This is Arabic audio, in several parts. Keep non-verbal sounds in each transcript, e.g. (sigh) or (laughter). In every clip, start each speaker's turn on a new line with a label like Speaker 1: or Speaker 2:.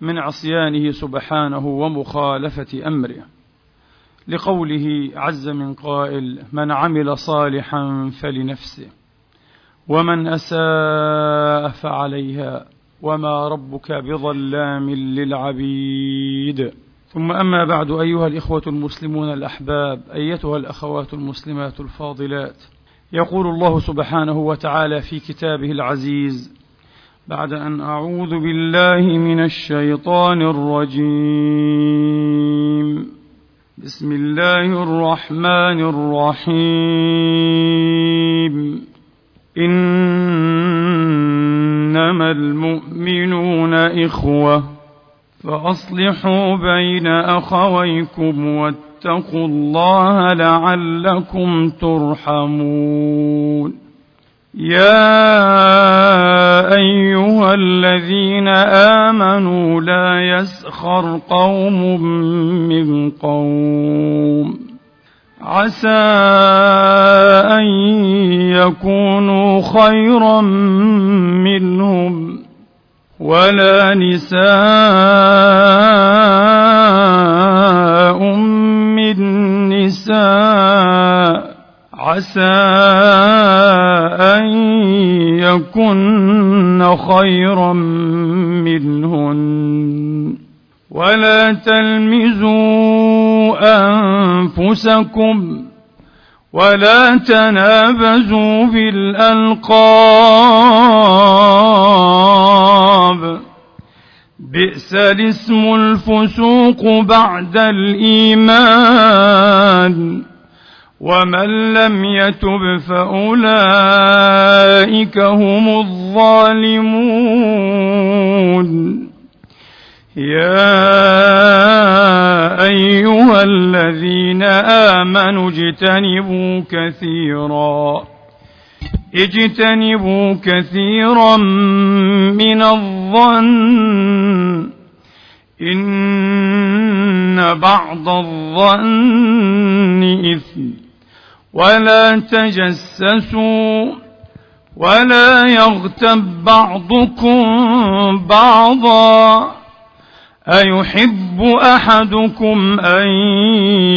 Speaker 1: من عصيانه سبحانه ومخالفة أمره لقوله عز من قائل من عمل صالحا فلنفسه ومن أساء فعليها وما ربك بظلام للعبيد ثم أما بعد أيها الإخوة المسلمون الأحباب أيتها الأخوات المسلمات الفاضلات يقول الله سبحانه وتعالى في كتابه العزيز بعد أن أعوذ بالله من الشيطان الرجيم بسم الله الرحمن الرحيم إنما المؤمنون إخوة فأصلحوا بين أخويكم واتقوا الله لعلكم ترحمون يا أيها الذين آمنوا لا يسخر قوم من قوم عسى أن يكونوا خيرا منهم ولا نساء من نساء عسى أن يكن خيرا منهن ولا تلمزوا أنفسكم ولا تنابزوا بالألقاب بئس الاسم الفسوق بعد الإيمان ومن لم يتب فأولئك هم الظالمون يا أيها الذين آمنوا اجتنبوا كثيرا اجتنبوا كثيرا من الظن إن بعض الظن إثم ولا تجسسوا ولا يغتب بعضكم بعضا أيحب أحدكم أن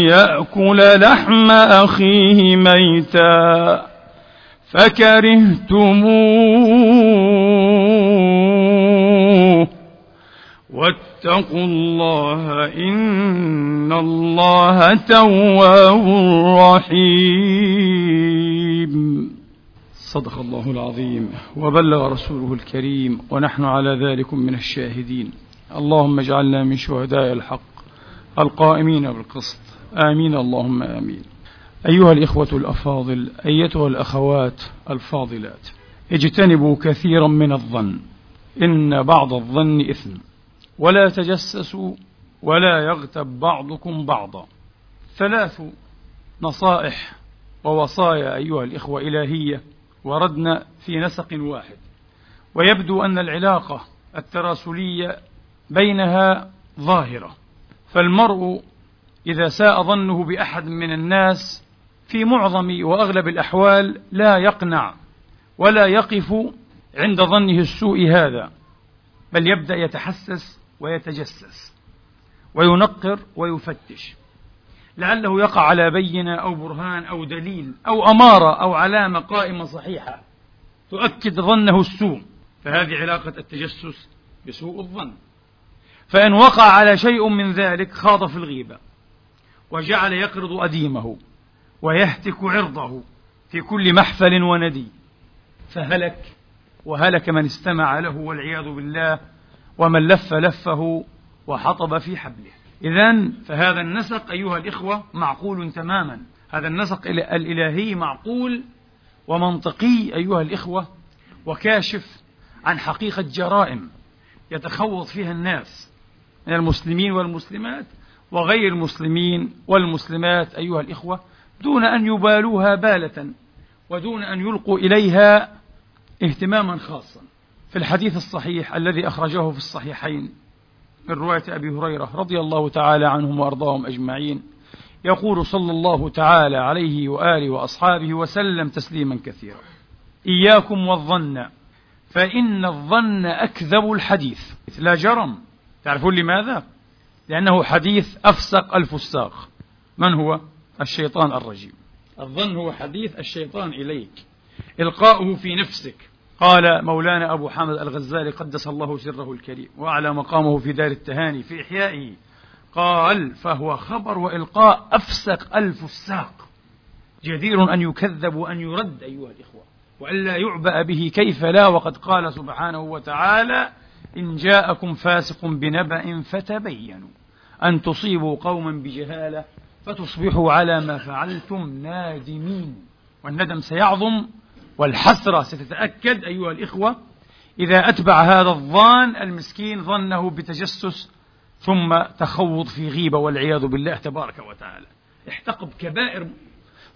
Speaker 1: يأكل لحم أخيه ميتا فكرهتموه واتقوا الله إن الله تواب رحيم صدق الله العظيم وبلغ رسوله الكريم ونحن على ذلك من الشاهدين اللهم اجعلنا من شهداء الحق القائمين بالقسط آمين اللهم آمين أيها الإخوة الأفاضل أيتها الأخوات الفاضلات اجتنبوا كثيرا من الظن إن بعض الظن إثم ولا تجسسوا ولا يغتب بعضكم بعضا ثلاث نصائح ووصايا أيها الإخوة إلهية وردنا في نسق واحد ويبدو أن العلاقة التراسلية بينها ظاهرة فالمرء إذا ساء ظنه بأحد من الناس في معظم وأغلب الأحوال لا يقنع ولا يقف عند ظنه السوء هذا بل يبدأ يتحسس ويتجسس وينقر ويفتش لعله يقع على بينة أو برهان أو دليل أو أمارة أو علامة قائمة صحيحة تؤكد ظنه السوء فهذه علاقة التجسس بسوء الظن فإن وقع على شيء من ذلك خاض في الغيبة وجعل يقرض أديمه ويهتك عرضه في كل محفل وندي فهلك وهلك من استمع له والعياذ بالله ومن لف لفه وحطب في حبله إذا فهذا النسق أيها الإخوة معقول تماما هذا النسق الإلهي معقول ومنطقي أيها الإخوة وكاشف عن حقيقة جرائم يتخوض فيها الناس من المسلمين والمسلمات وغير المسلمين والمسلمات أيها الإخوة دون أن يبالوها بالة ودون أن يلقوا إليها اهتماما خاصا في الحديث الصحيح الذي أخرجه في الصحيحين من رواية أبي هريرة رضي الله تعالى عنهم وأرضاهم أجمعين يقول صلى الله تعالى عليه وآله وأصحابه وسلم تسليما كثيرا إياكم والظن فإن الظن أكذب الحديث لا جرم تعرفون لماذا؟ لأنه حديث أفسق الفساق من هو؟ الشيطان الرجيم الظن هو حديث الشيطان إليك إلقاؤه في نفسك قال مولانا أبو حامد الغزالي قدس الله سره الكريم وأعلى مقامه في دار التهاني في إحيائه قال فهو خبر وإلقاء أفسق ألف الساق جدير أن يكذب وأن يرد أيها الإخوة وألا يعبأ به كيف لا وقد قال سبحانه وتعالى إن جاءكم فاسق بنبأ فتبينوا أن تصيبوا قوما بجهالة فتصبحوا على ما فعلتم نادمين والندم سيعظم والحسرة ستتأكد أيها الإخوة إذا أتبع هذا الظان المسكين ظنه بتجسس ثم تخوض في غيبة والعياذ بالله تبارك وتعالى احتقب كبائر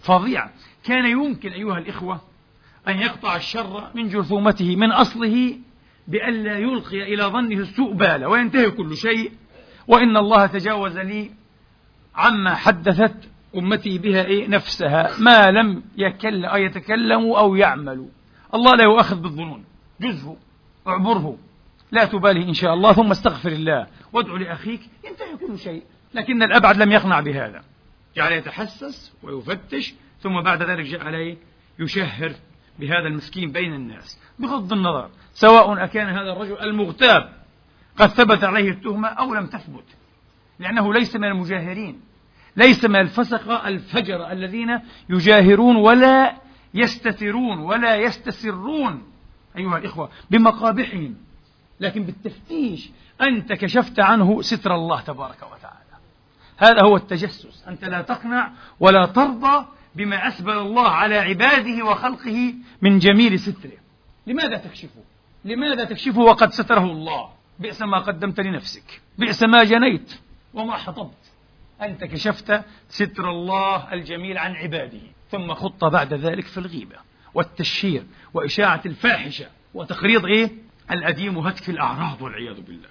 Speaker 1: فظيعة كان يمكن أيها الإخوة أن يقطع الشر من جرثومته من أصله بألا يلقي إلى ظنه السوء بالا وينتهي كل شيء وإن الله تجاوز لي عما حدثت أمتي بها إيه نفسها ما لم يكل أو يتكلموا أو يعملوا الله لا يؤخذ بالظنون جزه اعبره لا تبالي إن شاء الله ثم استغفر الله وادعو لأخيك ينتهي كل شيء لكن الأبعد لم يقنع بهذا جعل يتحسس ويفتش ثم بعد ذلك جاء عليه يشهر بهذا المسكين بين الناس بغض النظر سواء أكان هذا الرجل المغتاب قد ثبت عليه التهمة أو لم تثبت لأنه ليس من المجاهرين ليس من الفسقة الفجر الذين يجاهرون ولا يستترون ولا يستسرون أيها الإخوة بمقابحهم لكن بالتفتيش أنت كشفت عنه ستر الله تبارك وتعالى هذا هو التجسس أنت لا تقنع ولا ترضى بما أسبل الله على عباده وخلقه من جميل ستره لماذا تكشفه؟ لماذا تكشفه وقد ستره الله؟ بئس ما قدمت لنفسك بئس ما جنيت وما حطبت أنت كشفت ستر الله الجميل عن عباده ثم خطة بعد ذلك في الغيبة والتشهير وإشاعة الفاحشة وتخريض إيه؟ الأديم وهتك الأعراض والعياذ بالله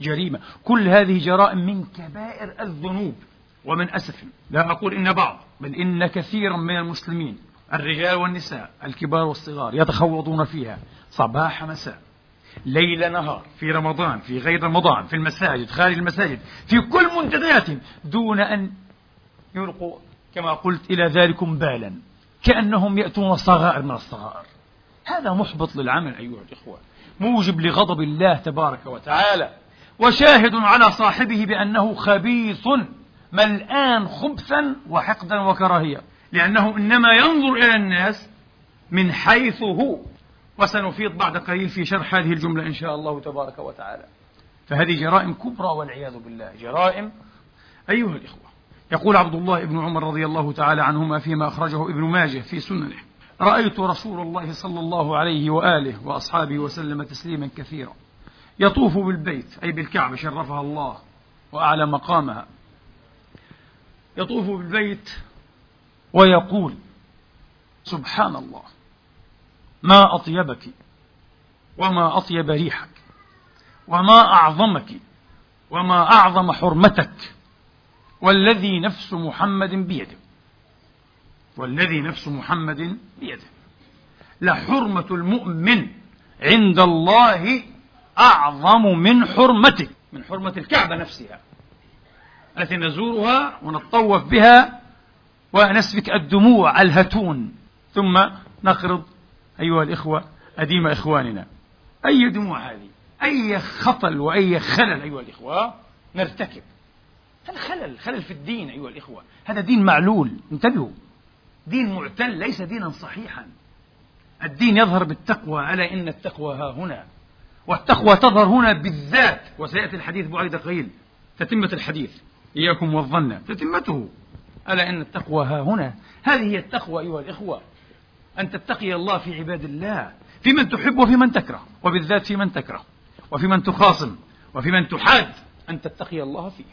Speaker 1: جريمة كل هذه جرائم من كبائر الذنوب ومن أسف لا أقول إن بعض بل إن كثيرا من المسلمين الرجال والنساء الكبار والصغار يتخوضون فيها صباح مساء ليل نهار في رمضان في غير رمضان في المساجد خارج المساجد في كل منتدياتهم دون أن يلقوا كما قلت إلى ذلكم بالا كأنهم يأتون صغائر من الصغائر هذا محبط للعمل أيها الإخوة موجب لغضب الله تبارك وتعالى وشاهد على صاحبه بأنه خبيث ملآن خبثا وحقدا وكراهية لأنه إنما ينظر إلى الناس من حيث هو وسنفيض بعد قليل في شرح هذه الجملة إن شاء الله تبارك وتعالى فهذه جرائم كبرى والعياذ بالله جرائم أيها الإخوة يقول عبد الله بن عمر رضي الله تعالى عنهما فيما أخرجه ابن ماجه في سننه رأيت رسول الله صلى الله عليه وآله وأصحابه وسلم تسليما كثيرا يطوف بالبيت أي بالكعبة شرفها الله وأعلى مقامها يطوف بالبيت ويقول سبحان الله ما أطيبك وما أطيب ريحك وما أعظمك وما أعظم حرمتك والذي نفس محمد بيده والذي نفس محمد بيده لحرمة المؤمن عند الله أعظم من حرمته من حرمة الكعبة نفسها التي نزورها ونتطوف بها ونسفك الدموع الهتون ثم نقرض أيها الإخوة أديم إخواننا أي دموع هذه أي خطل وأي خلل أيها الإخوة نرتكب هذا خلل خلل في الدين أيها الإخوة هذا دين معلول انتبهوا دين معتل ليس دينا صحيحا الدين يظهر بالتقوى ألا إن التقوى ها هنا والتقوى تظهر هنا بالذات وسيأتي الحديث بعد قليل تتمة الحديث إياكم والظن تتمته ألا إن التقوى ها هنا هذه هي التقوى أيها الإخوة أن تتقي الله في عباد الله في من تحب وفي من تكره وبالذات في من تكره وفي من تخاصم وفي من تحاد أن تتقي الله فيه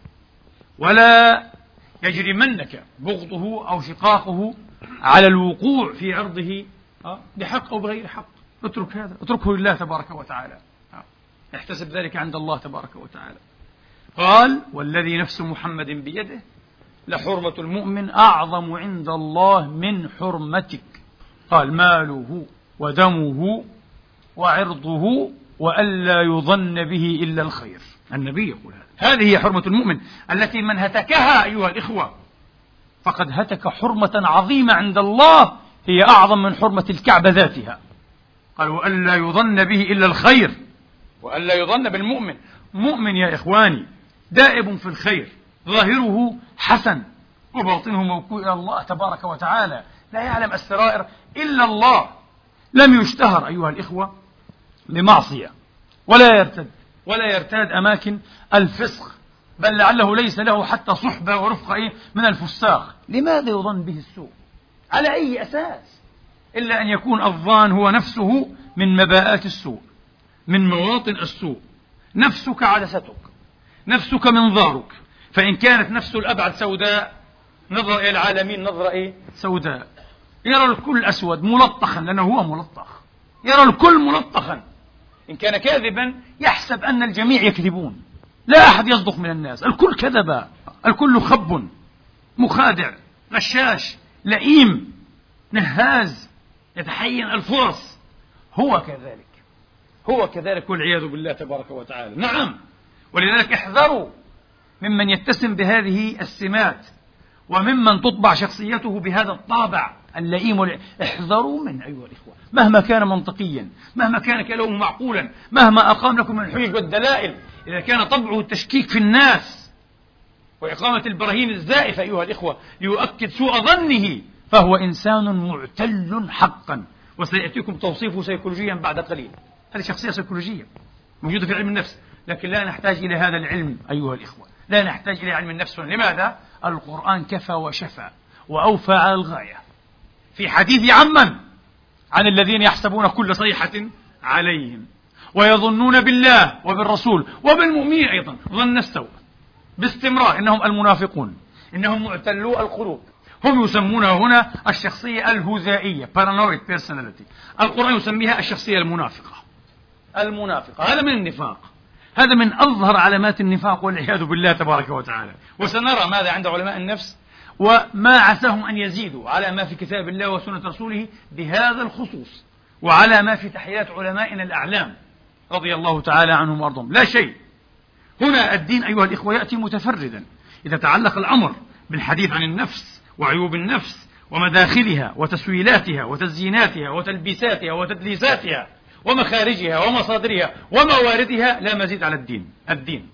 Speaker 1: ولا يجرمنك بغضه أو شقاقه على الوقوع في عرضه آه، بحق أو بغير حق اترك هذا اتركه لله تبارك وتعالى آه، احتسب ذلك عند الله تبارك وتعالى قال والذي نفس محمد بيده لحرمة المؤمن أعظم عند الله من حرمتك قال ماله ودمه وعرضه وألا يظن به إلا الخير النبي يقول هذا هذه هي حرمة المؤمن التي من هتكها أيها الإخوة فقد هتك حرمة عظيمة عند الله هي أعظم من حرمة الكعبة ذاتها قال وألا يظن به إلا الخير وألا يظن بالمؤمن مؤمن يا إخواني دائب في الخير ظاهره حسن وباطنه موكول إلى الله تبارك وتعالى لا يعلم السرائر إلا الله لم يشتهر أيها الإخوة بمعصية ولا يرتد ولا يرتاد أماكن الفسق بل لعله ليس له حتى صحبة ورفقة إيه من الفساق لماذا يظن به السوء على أي أساس إلا أن يكون الظان هو نفسه من مباءات السوء من مواطن السوء نفسك عدستك نفسك منظارك فإن كانت نفس الأبعد سوداء نظر إلى العالمين نظرة إيه؟ سوداء يرى الكل أسود ملطخا لأنه هو ملطخ يرى الكل ملطخا إن كان كاذبا يحسب أن الجميع يكذبون لا أحد يصدق من الناس الكل كذب الكل خب مخادع غشاش لئيم نهاز يتحين الفرص هو كذلك هو كذلك والعياذ بالله تبارك وتعالى نعم ولذلك احذروا ممن يتسم بهذه السمات وممن تطبع شخصيته بهذا الطابع اللئيم احذروا من أيها الإخوة مهما كان منطقيا مهما كان كلامه معقولا مهما أقام لكم من الحجج والدلائل إذا كان طبعه التشكيك في الناس وإقامة البراهين الزائفة أيها الإخوة ليؤكد سوء ظنه فهو إنسان معتل حقا وسيأتيكم توصيفه سيكولوجيا بعد قليل هذه شخصية سيكولوجية موجودة في علم النفس لكن لا نحتاج إلى هذا العلم أيها الإخوة لا نحتاج إلى علم النفس لماذا؟ القرآن كفى وشفى وأوفى على الغاية في حديث عمن عن الذين يحسبون كل صيحة عليهم ويظنون بالله وبالرسول وبالمؤمنين أيضا ظن السوء باستمرار إنهم المنافقون إنهم معتلو القلوب هم يسمون هنا الشخصية الهزائية paranoid personality القرآن يسميها الشخصية المنافقة المنافقة هذا من النفاق هذا من أظهر علامات النفاق والعياذ بالله تبارك وتعالى وسنرى ماذا عند علماء النفس وما عساهم أن يزيدوا على ما في كتاب الله وسنة رسوله بهذا الخصوص وعلى ما في تحيات علمائنا الأعلام رضي الله تعالى عنهم وأرضهم لا شيء هنا الدين أيها الإخوة يأتي متفردا إذا تعلق الأمر بالحديث عن النفس وعيوب النفس ومداخلها وتسويلاتها وتزييناتها وتلبيساتها وتدليساتها ومخارجها ومصادرها ومواردها لا مزيد على الدين الدين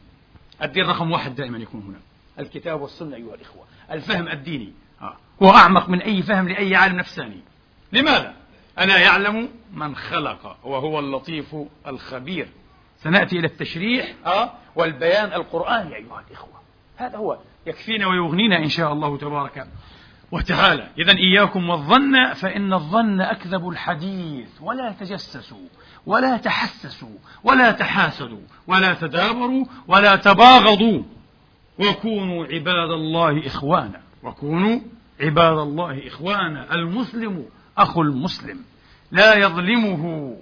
Speaker 1: الدين رقم واحد دائما يكون هنا الكتاب والسنة أيها الإخوة الفهم الديني آه. هو أعمق من أي فهم لأي عالم نفساني لماذا؟ ألا يعلم من خلق وهو اللطيف الخبير سنأتي إلى التشريح آه. والبيان القرآني أيها الإخوة هذا هو يكفينا ويغنينا إن شاء الله تبارك وتعالى إذا إياكم والظن فإن الظن أكذب الحديث ولا تجسسوا ولا تحسسوا ولا تحاسدوا ولا تدابروا ولا تباغضوا وكونوا عباد الله إخوانا وكونوا عباد الله إخوانا المسلم أخو المسلم لا يظلمه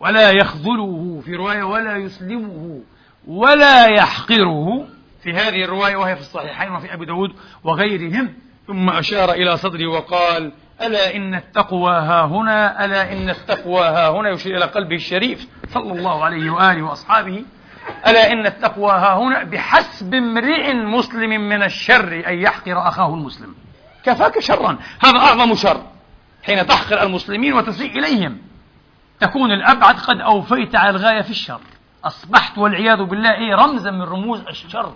Speaker 1: ولا يخذله في رواية ولا يسلمه ولا يحقره في هذه الرواية وهي في الصحيحين وفي أبي داود وغيرهم ثم أشار إلى صدري وقال ألا إن التقوى ها هنا ألا إن التقوى ها هنا يشير إلى قلبه الشريف صلى الله عليه وآله وأصحابه ألا إن التقوى ها هنا بحسب امرئ مسلم من الشر أن يحقر أخاه المسلم كفاك شرا هذا أعظم شر حين تحقر المسلمين وتسيء إليهم تكون الأبعد قد أوفيت على الغاية في الشر أصبحت والعياذ بالله إيه رمزا من رموز الشر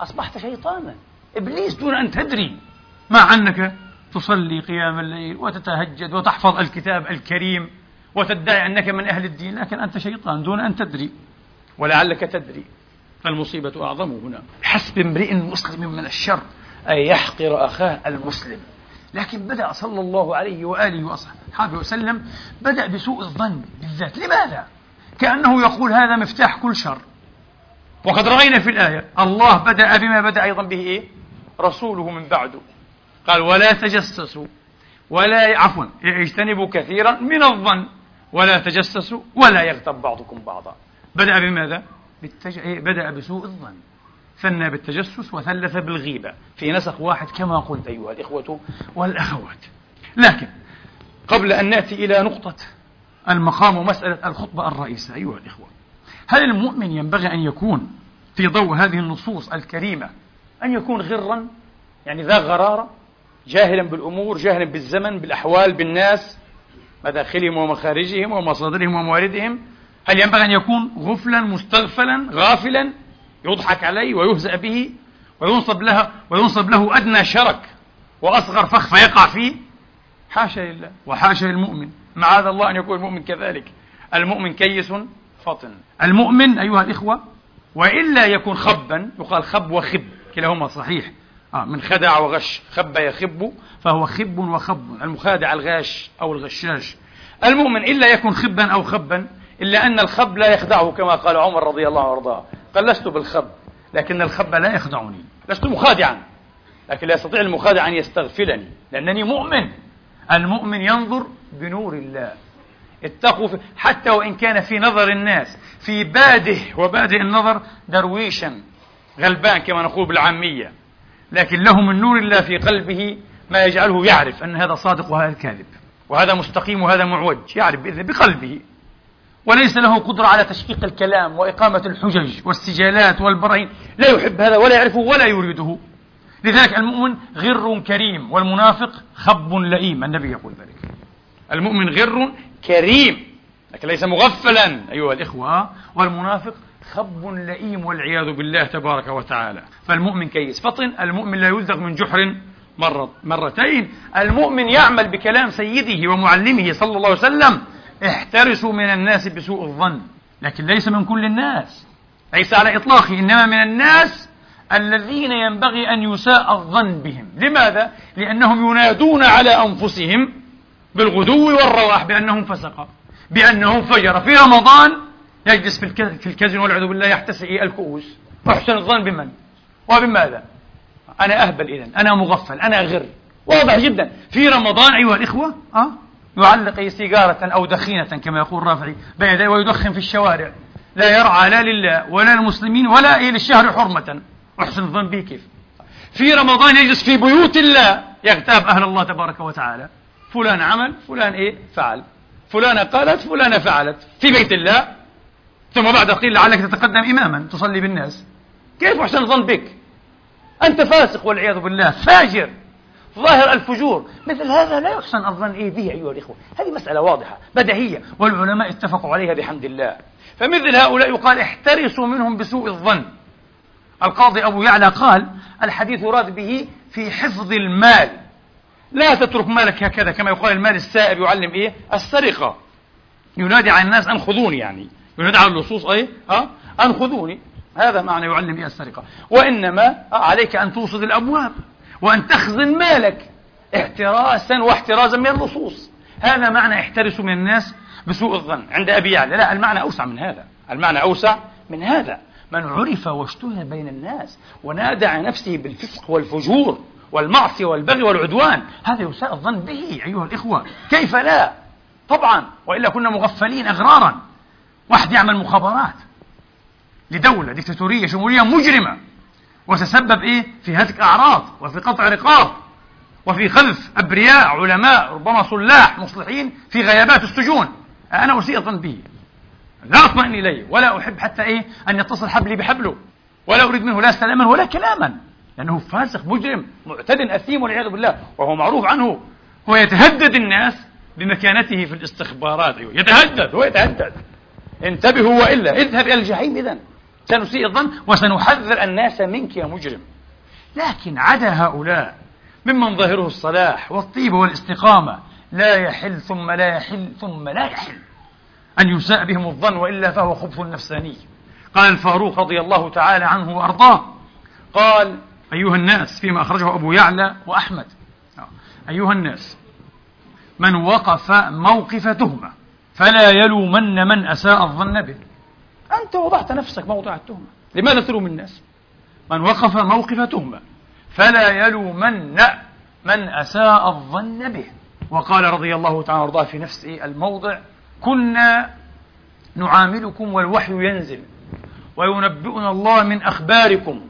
Speaker 1: أصبحت شيطانا إبليس دون أن تدري مع أنك تصلي قيام الليل وتتهجد وتحفظ الكتاب الكريم وتدعي أنك من أهل الدين لكن أنت شيطان دون أن تدري ولعلك تدري المصيبة أعظم هنا حسب امرئ مسلم من الشر أن يحقر أخاه المسلم لكن بدأ صلى الله عليه وآله وصحبه وسلم بدأ بسوء الظن بالذات لماذا؟ كأنه يقول هذا مفتاح كل شر وقد رأينا في الآية الله بدأ بما بدأ أيضا به إيه؟ رسوله من بعده قال ولا تجسسوا ولا عفوا اجتنبوا كثيرا من الظن ولا تجسسوا ولا يغتب بعضكم بعضا بدأ بماذا؟ بالتج... إيه، بدأ بسوء الظن ثنى بالتجسس وثلث بالغيبة في نسق واحد كما قلت أيها الإخوة والأخوات لكن قبل أن نأتي إلى نقطة المقام ومسألة الخطبة الرئيسة أيها الإخوة هل المؤمن ينبغي أن يكون في ضوء هذه النصوص الكريمة أن يكون غرا يعني ذا غرارة جاهلا بالأمور جاهلا بالزمن بالأحوال بالناس مداخلهم ومخارجهم ومصادرهم ومواردهم هل ينبغي أن يكون غفلا مستغفلا غافلا يضحك عليه ويهزأ به وينصب لها وينصب له أدنى شرك وأصغر فخ فيقع فيه حاشا لله وحاشا للمؤمن معاذ الله أن يكون المؤمن كذلك المؤمن كيس فطن المؤمن أيها الإخوة وإلا يكون خبا يقال خب وخب كلاهما صحيح آه من خدع وغش خب يخب فهو خب وخب المخادع الغاش أو الغشاش المؤمن إلا يكون خبا أو خبا إلا أن الخب لا يخدعه كما قال عمر رضي الله وارضاه قال لست بالخب لكن الخب لا يخدعني لست مخادعا لكن لا يستطيع المخادع أن يستغفلني لأنني مؤمن المؤمن ينظر بنور الله اتقوا حتى وإن كان في نظر الناس في باده وبادئ النظر درويشا غلبان كما نقول بالعامية لكن له من نور الله في قلبه ما يجعله يعرف أن هذا صادق وهذا كاذب وهذا مستقيم وهذا معوج يعرف بإذن بقلبه وليس له قدرة على تشقيق الكلام وإقامة الحجج والسجالات والبراهين لا يحب هذا ولا يعرفه ولا يريده لذلك المؤمن غر كريم والمنافق خب لئيم النبي يقول ذلك المؤمن غر كريم لكن ليس مغفلا أيها الإخوة والمنافق خب لئيم والعياذ بالله تبارك وتعالى فالمؤمن كيس فطن المؤمن لا يلدغ من جحر مرتين المؤمن يعمل بكلام سيده ومعلمه صلى الله عليه وسلم احترسوا من الناس بسوء الظن لكن ليس من كل الناس ليس على إطلاقه إنما من الناس الذين ينبغي أن يساء الظن بهم لماذا؟ لأنهم ينادون على أنفسهم بالغدو والرواح بأنهم فسقة بأنهم فجر في رمضان يجلس في الكازينو والعياذ بالله يحتسئ الكؤوس أحسن الظن بمن؟ وبماذا؟ أنا أهبل إذا أنا مغفل أنا غر واضح جدا في رمضان أيها الإخوة أه؟ يعلق سيجارة أو دخينة كما يقول رافعي بين يديه ويدخن في الشوارع لا يرعى لا لله ولا للمسلمين ولا للشهر حرمة أحسن الظن به كيف في رمضان يجلس في بيوت الله يغتاب أهل الله تبارك وتعالى فلان عمل فلان إيه فعل فلانة قالت فلانة فعلت في بيت الله ثم بعد قيل لعلك تتقدم إماما تصلي بالناس كيف أحسن الظن بك أنت فاسق والعياذ بالله فاجر ظاهر الفجور مثل هذا لا يحسن الظن إيه به أيها الإخوة هذه مسألة واضحة بديهية والعلماء اتفقوا عليها بحمد الله فمثل هؤلاء يقال احترسوا منهم بسوء الظن القاضي أبو يعلى قال الحديث يراد به في حفظ المال لا تترك مالك هكذا كما يقال المال السائب يعلم إيه السرقة ينادي على الناس أن خذوني يعني ينادي على اللصوص أي أه؟ أن خذوني هذا معنى يعلم إيه السرقة وإنما عليك أن توصد الأبواب وأن تخزن مالك احتراسا واحترازا من اللصوص هذا معنى احترسوا من الناس بسوء الظن عند أبي يعلى لا المعنى أوسع من هذا المعنى أوسع من هذا من عرف واشتهر بين الناس ونادى عن نفسه بالفسق والفجور والمعصية والبغي والعدوان هذا يساء الظن به أيها الإخوة كيف لا طبعا وإلا كنا مغفلين أغرارا واحد يعمل مخابرات لدولة ديكتاتورية جمهورية مجرمة وتسبب إيه في هتك أعراض وفي قطع رقاب وفي خلف أبرياء علماء ربما صلاح مصلحين في غيابات السجون أنا أسيء الظن به لا أطمئن إليه ولا أحب حتى إيه أن يتصل حبلي بحبله ولا أريد منه لا سلاما ولا كلاما لأنه فاسق مجرم معتد أثيم والعياذ بالله وهو معروف عنه هو يتهدد الناس بمكانته في الاستخبارات أيوه يتهدد هو يتهدد انتبهوا وإلا اذهب إلى الجحيم إذا سنسيء الظن وسنحذر الناس منك يا مجرم لكن عدا هؤلاء ممن ظاهره الصلاح والطيبة والاستقامة لا يحل ثم لا يحل ثم لا يحل أن يساء بهم الظن وإلا فهو خبث نفساني قال الفاروق رضي الله تعالى عنه وأرضاه قال أيها الناس فيما أخرجه أبو يعلى وأحمد أيها الناس من وقف موقف تهمة فلا يلومن من أساء الظن به أنت وضعت نفسك موضع التهمة لماذا تلوم الناس من وقف موقف تهمة فلا يلومن من أساء الظن به وقال رضي الله تعالى وارضاه في نفس الموضع كنا نعاملكم والوحي ينزل وينبئنا الله من أخباركم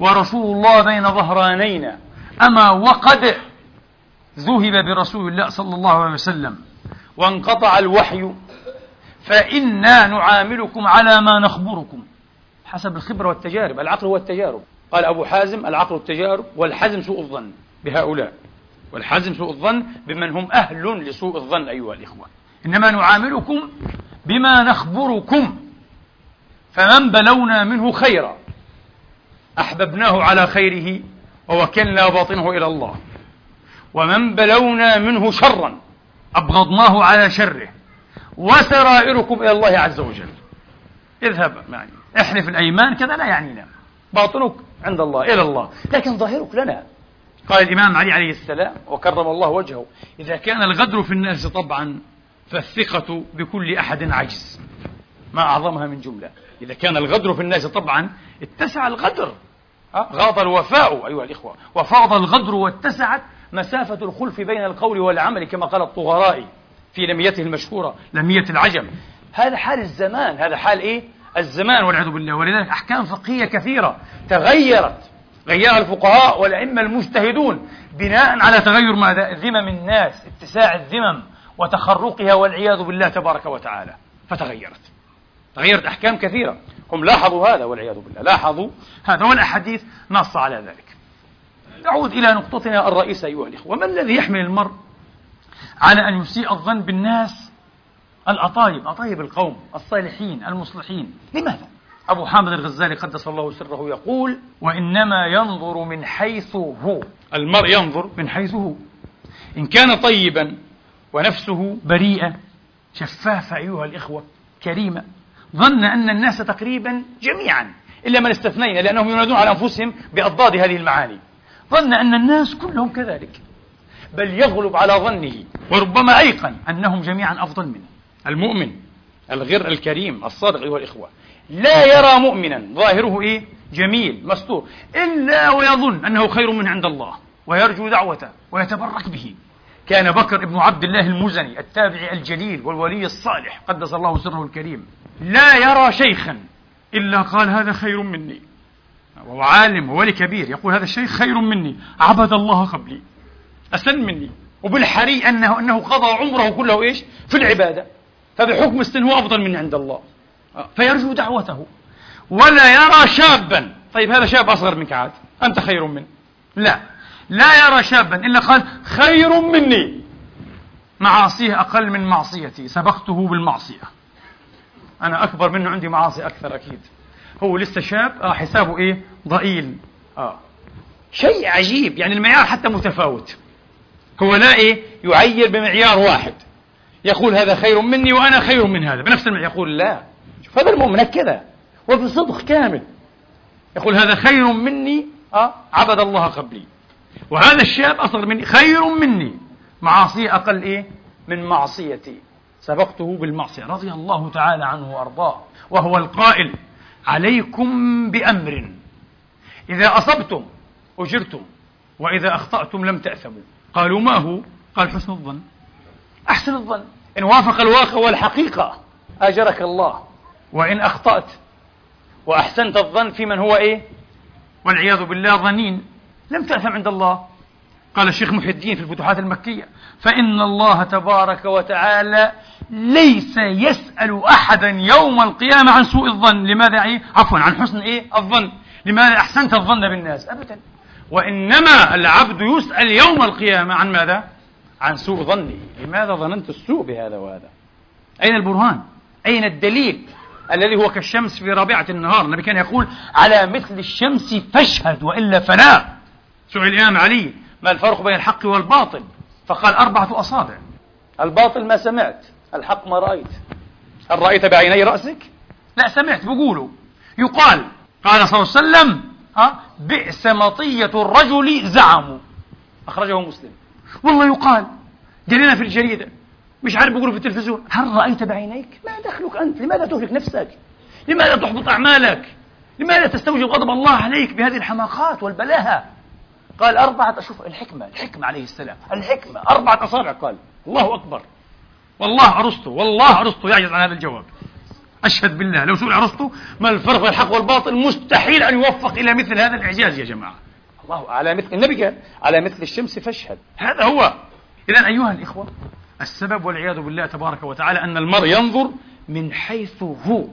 Speaker 1: ورسول الله بين ظهرانينا أما وقد ذهب برسول الله صلى الله عليه وسلم وانقطع الوحي فإنا نعاملكم على ما نخبركم حسب الخبرة والتجارب العقل هو التجارب قال أبو حازم العقل التجارب والحزم سوء الظن بهؤلاء والحزم سوء الظن بمن هم أهل لسوء الظن أيها الإخوة إنما نعاملكم بما نخبركم فمن بلونا منه خيرا أحببناه على خيره ووكلنا باطنه إلى الله ومن بلونا منه شرا أبغضناه على شره وسرائركم إلى الله عز وجل اذهب يعني احلف الأيمان كذا لا يعنينا باطنك عند الله إلى الله لكن ظاهرك لنا قال الإمام علي عليه السلام وكرم الله وجهه إذا كان الغدر في الناس طبعا فالثقة بكل أحد عجز ما أعظمها من جملة إذا كان الغدر في الناس طبعا اتسع الغدر غاض الوفاء أيها الإخوة وفاض الغدر واتسعت مسافة الخلف بين القول والعمل كما قال الطغرائي في لميته المشهورة لمية العجم هذا حال الزمان هذا حال إيه؟ الزمان والعياذ بالله ولذلك أحكام فقهية كثيرة تغيرت غيرها الفقهاء والأئمة المجتهدون بناء على تغير ماذا؟ ذمم الناس اتساع الذمم وتخرقها والعياذ بالله تبارك وتعالى فتغيرت تغيرت أحكام كثيرة هم لاحظوا هذا والعياذ بالله لاحظوا هذا والأحاديث نص على ذلك نعود إلى نقطتنا الرئيسة أيها الإخوة ما الذي يحمل المرء على أن يسيء الظن بالناس الأطايب أطايب القوم الصالحين المصلحين لماذا؟ أبو حامد الغزالي قدس الله سره يقول وإنما ينظر من حيث هو المرء ينظر من حيث هو إن كان طيبا ونفسه بريئة شفافة أيها الإخوة كريمة ظن أن الناس تقريبا جميعا إلا من استثنينا لأنهم ينادون على أنفسهم بأضداد هذه المعاني ظن أن الناس كلهم كذلك بل يغلب على ظنه وربما أيقن أنهم جميعا أفضل منه المؤمن الغر الكريم الصادق أيها الإخوة لا يرى مؤمنا ظاهره إيه؟ جميل مستور إلا ويظن أنه خير منه عند الله ويرجو دعوته ويتبرك به كان بكر ابن عبد الله المزني التابعي الجليل والولي الصالح قدس الله سره الكريم لا يرى شيخا إلا قال هذا خير مني وهو عالم وولي كبير يقول هذا الشيخ خير مني عبد الله قبلي أسن مني وبالحري أنه أنه قضى عمره كله إيش في العبادة فبحكم السن هو أفضل مني عند الله فيرجو دعوته ولا يرى شابا طيب هذا شاب أصغر منك عاد أنت خير منه لا لا يرى شابا إلا قال خير مني معاصيه أقل من معصيتي سبقته بالمعصية أنا أكبر منه عندي معاصي أكثر أكيد هو لسه شاب آه حسابه إيه ضئيل آه شيء عجيب يعني المعيار حتى متفاوت هو لا إيه يعير بمعيار واحد يقول هذا خير مني وأنا خير من هذا بنفس المعيار يقول لا شوف هذا المؤمن كذا وبصدق كامل يقول هذا خير مني أه عبد الله قبلي وهذا الشاب أصغر مني خير مني معاصيه أقل إيه من معصيتي سبقته بالمعصية رضي الله تعالى عنه وأرضاه وهو القائل عليكم بأمر إذا أصبتم أجرتم وإذا أخطأتم لم تأثموا قالوا ما هو قال حسن الظن أحسن الظن إن وافق الواقع والحقيقة أجرك الله وإن أخطأت وأحسنت الظن في من هو إيه والعياذ بالله ظنين لم تأثم عند الله قال الشيخ محي الدين في الفتوحات المكية فإن الله تبارك وتعالى ليس يسأل أحدا يوم القيامة عن سوء الظن لماذا عفوا عن حسن إيه الظن لماذا أحسنت الظن بالناس أبدا وإنما العبد يسأل يوم القيامة عن ماذا؟ عن سوء ظنه لماذا ظننت السوء بهذا وهذا؟ أين البرهان؟ أين الدليل؟ الذي هو كالشمس في رابعة النهار النبي كان يقول على مثل الشمس فاشهد وإلا فلا سوء الإمام علي ما الفرق بين الحق والباطل فقال أربعة أصابع الباطل ما سمعت الحق ما رأيت هل رأيت بعيني رأسك؟ لا سمعت بقوله يقال قال صلى الله عليه وسلم ها بئس مطية الرجل زعموا أخرجه مسلم والله يقال جرينا في الجريدة مش عارف بيقولوا في التلفزيون هل رأيت بعينيك؟ ما دخلك أنت؟ لماذا تهلك نفسك؟ لماذا تحبط أعمالك؟ لماذا تستوجب غضب الله عليك بهذه الحماقات والبلاهة؟ قال أربعة أشوف الحكمة الحكمة عليه السلام الحكمة أربعة أصابع قال الله أكبر والله أرسطو والله أرسطو يعجز عن هذا الجواب أشهد بالله لو سئل أرسطو ما الفرق بين الحق والباطل مستحيل أن يوفق إلى مثل هذا الإعجاز يا جماعة الله على مثل النبي قال على مثل الشمس فاشهد هذا هو إذا أيها الإخوة السبب والعياذ بالله تبارك وتعالى أن المرء ينظر من حيث هو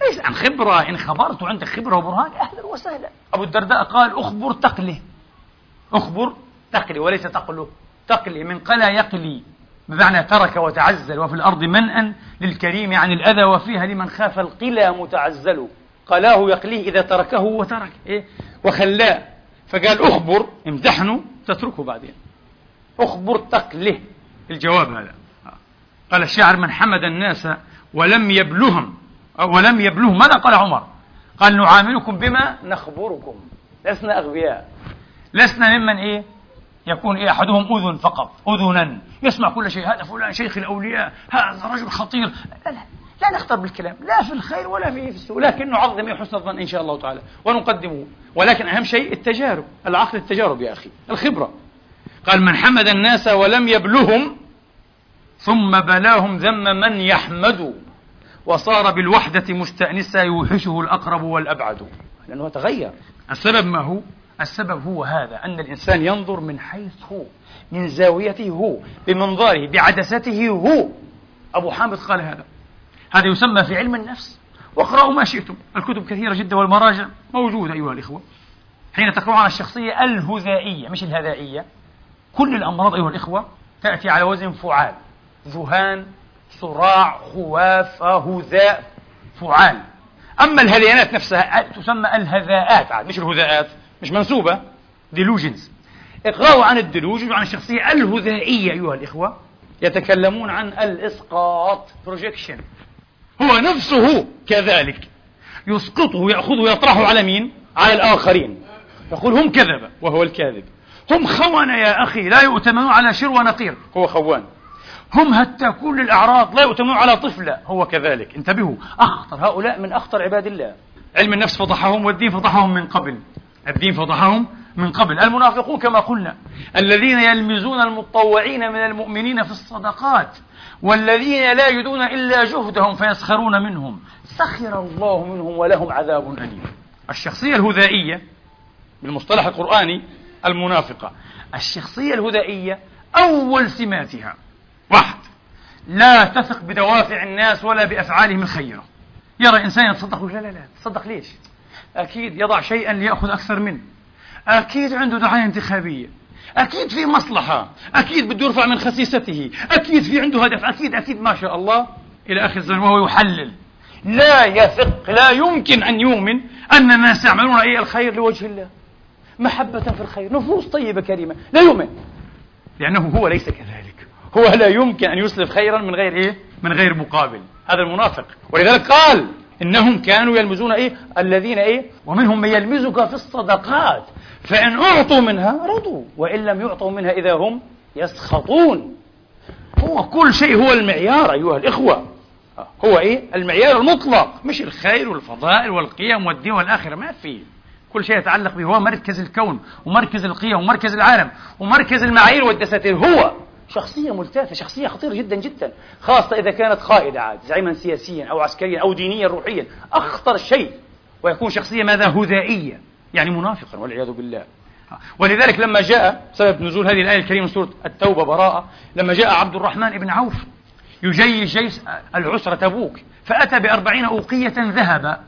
Speaker 1: ليس عن خبرة إن خبرت عندك خبرة وبرهان أهلا وسهلا أبو الدرداء قال أخبر تقلي أخبر تقلي وليس تقله تقلي من قلا يقلي بمعنى ترك وتعزل وفي الأرض منأ للكريم عن الأذى وفيها لمن خاف القلى متعزل قلاه يقليه إذا تركه وترك إيه؟ وخلاه فقال أخبر امتحنه تتركه بعدين أخبر تقله الجواب هذا قال الشاعر من حمد الناس ولم يبلهم ولم يبلهم ماذا قال عمر قال نعاملكم بما نخبركم لسنا أغبياء لسنا ممن إيه يكون أحدهم أذن فقط أذنا يسمع كل شيء هذا فلان شيخ الأولياء هذا رجل خطير لا لا لا نختر بالكلام لا في الخير ولا في السوء لكن نعظم حسن الظن إن شاء الله تعالى ونقدمه ولكن أهم شيء التجارب العقل التجارب يا أخي الخبرة قال من حمد الناس ولم يبلهم ثم بلاهم ذم من يحمد وصار بالوحدة مستأنسا يوحشه الأقرب والأبعد لأنه تغير السبب ما هو السبب هو هذا أن الإنسان ينظر من حيث هو من زاويته هو بمنظاره بعدسته هو أبو حامد قال هذا هذا يسمى في علم النفس واقرأوا ما شئتم الكتب كثيرة جدا والمراجع موجودة أيها الإخوة حين تقرأ عن الشخصية الهذائية مش الهذائية كل الأمراض أيها الإخوة تأتي على وزن فعال ذهان صراع خواف آه، هذاء فعال أما الهذيانات نفسها تسمى الهذاءات عاد مش الهذاءات مش منسوبة ديلوجنز إقرار عن الديلوجنز وعن الشخصية الهذائية أيها الإخوة يتكلمون عن الإسقاط بروجيكشن هو نفسه كذلك يسقطه يأخذه يطرحه على مين؟ على الآخرين يقول هم كذبة وهو الكاذب هم خونة يا أخي لا يؤتمنون على شر ونقير هو خوان هم هتاكون للأعراض لا يؤتمنون على طفلة هو كذلك انتبهوا أخطر هؤلاء من أخطر عباد الله علم النفس فضحهم والدين فضحهم من قبل الدين فضحهم من قبل المنافقون كما قلنا الذين يلمزون المتطوعين من المؤمنين في الصدقات والذين لا يدون إلا جهدهم فيسخرون منهم سخر الله منهم ولهم عذاب أليم الشخصية الهذائية بالمصطلح القرآني المنافقة الشخصية الهدائية أول سماتها واحد لا تثق بدوافع الناس ولا بأفعالهم الخيرة يرى إنسان يتصدق لا لا لا تصدق ليش أكيد يضع شيئا ليأخذ أكثر منه أكيد عنده دعاية انتخابية أكيد في مصلحة أكيد بده يرفع من خسيسته أكيد في عنده هدف أكيد أكيد ما شاء الله إلى آخر الزمن وهو يحلل لا يثق لا يمكن أن يؤمن أن الناس يعملون أي الخير لوجه الله محبة في الخير نفوس طيبة كريمة لا يؤمن لأنه هو ليس كذلك هو لا يمكن أن يسلف خيرا من غير إيه؟ من غير مقابل هذا المنافق ولذلك قال إنهم كانوا يلمزون إيه الذين إيه ومنهم من يلمزك في الصدقات فإن أعطوا منها رضوا وإن لم يعطوا منها إذا هم يسخطون هو كل شيء هو المعيار أيها الإخوة هو إيه المعيار المطلق مش الخير والفضائل والقيم والدين والآخرة ما في كل شيء يتعلق به هو مركز الكون ومركز القيم ومركز العالم ومركز المعايير والدساتير هو شخصية ملتافة شخصية خطيرة جدا جدا خاصة إذا كانت قائدة عاد زعيما سياسيا أو عسكريا أو دينيا روحيا أخطر شيء ويكون شخصية ماذا هذائية يعني منافقا والعياذ بالله ولذلك لما جاء سبب نزول هذه الآية الكريمة سورة التوبة براءة لما جاء عبد الرحمن بن عوف يجيش جيش العسرة تبوك فأتى بأربعين أوقية ذهب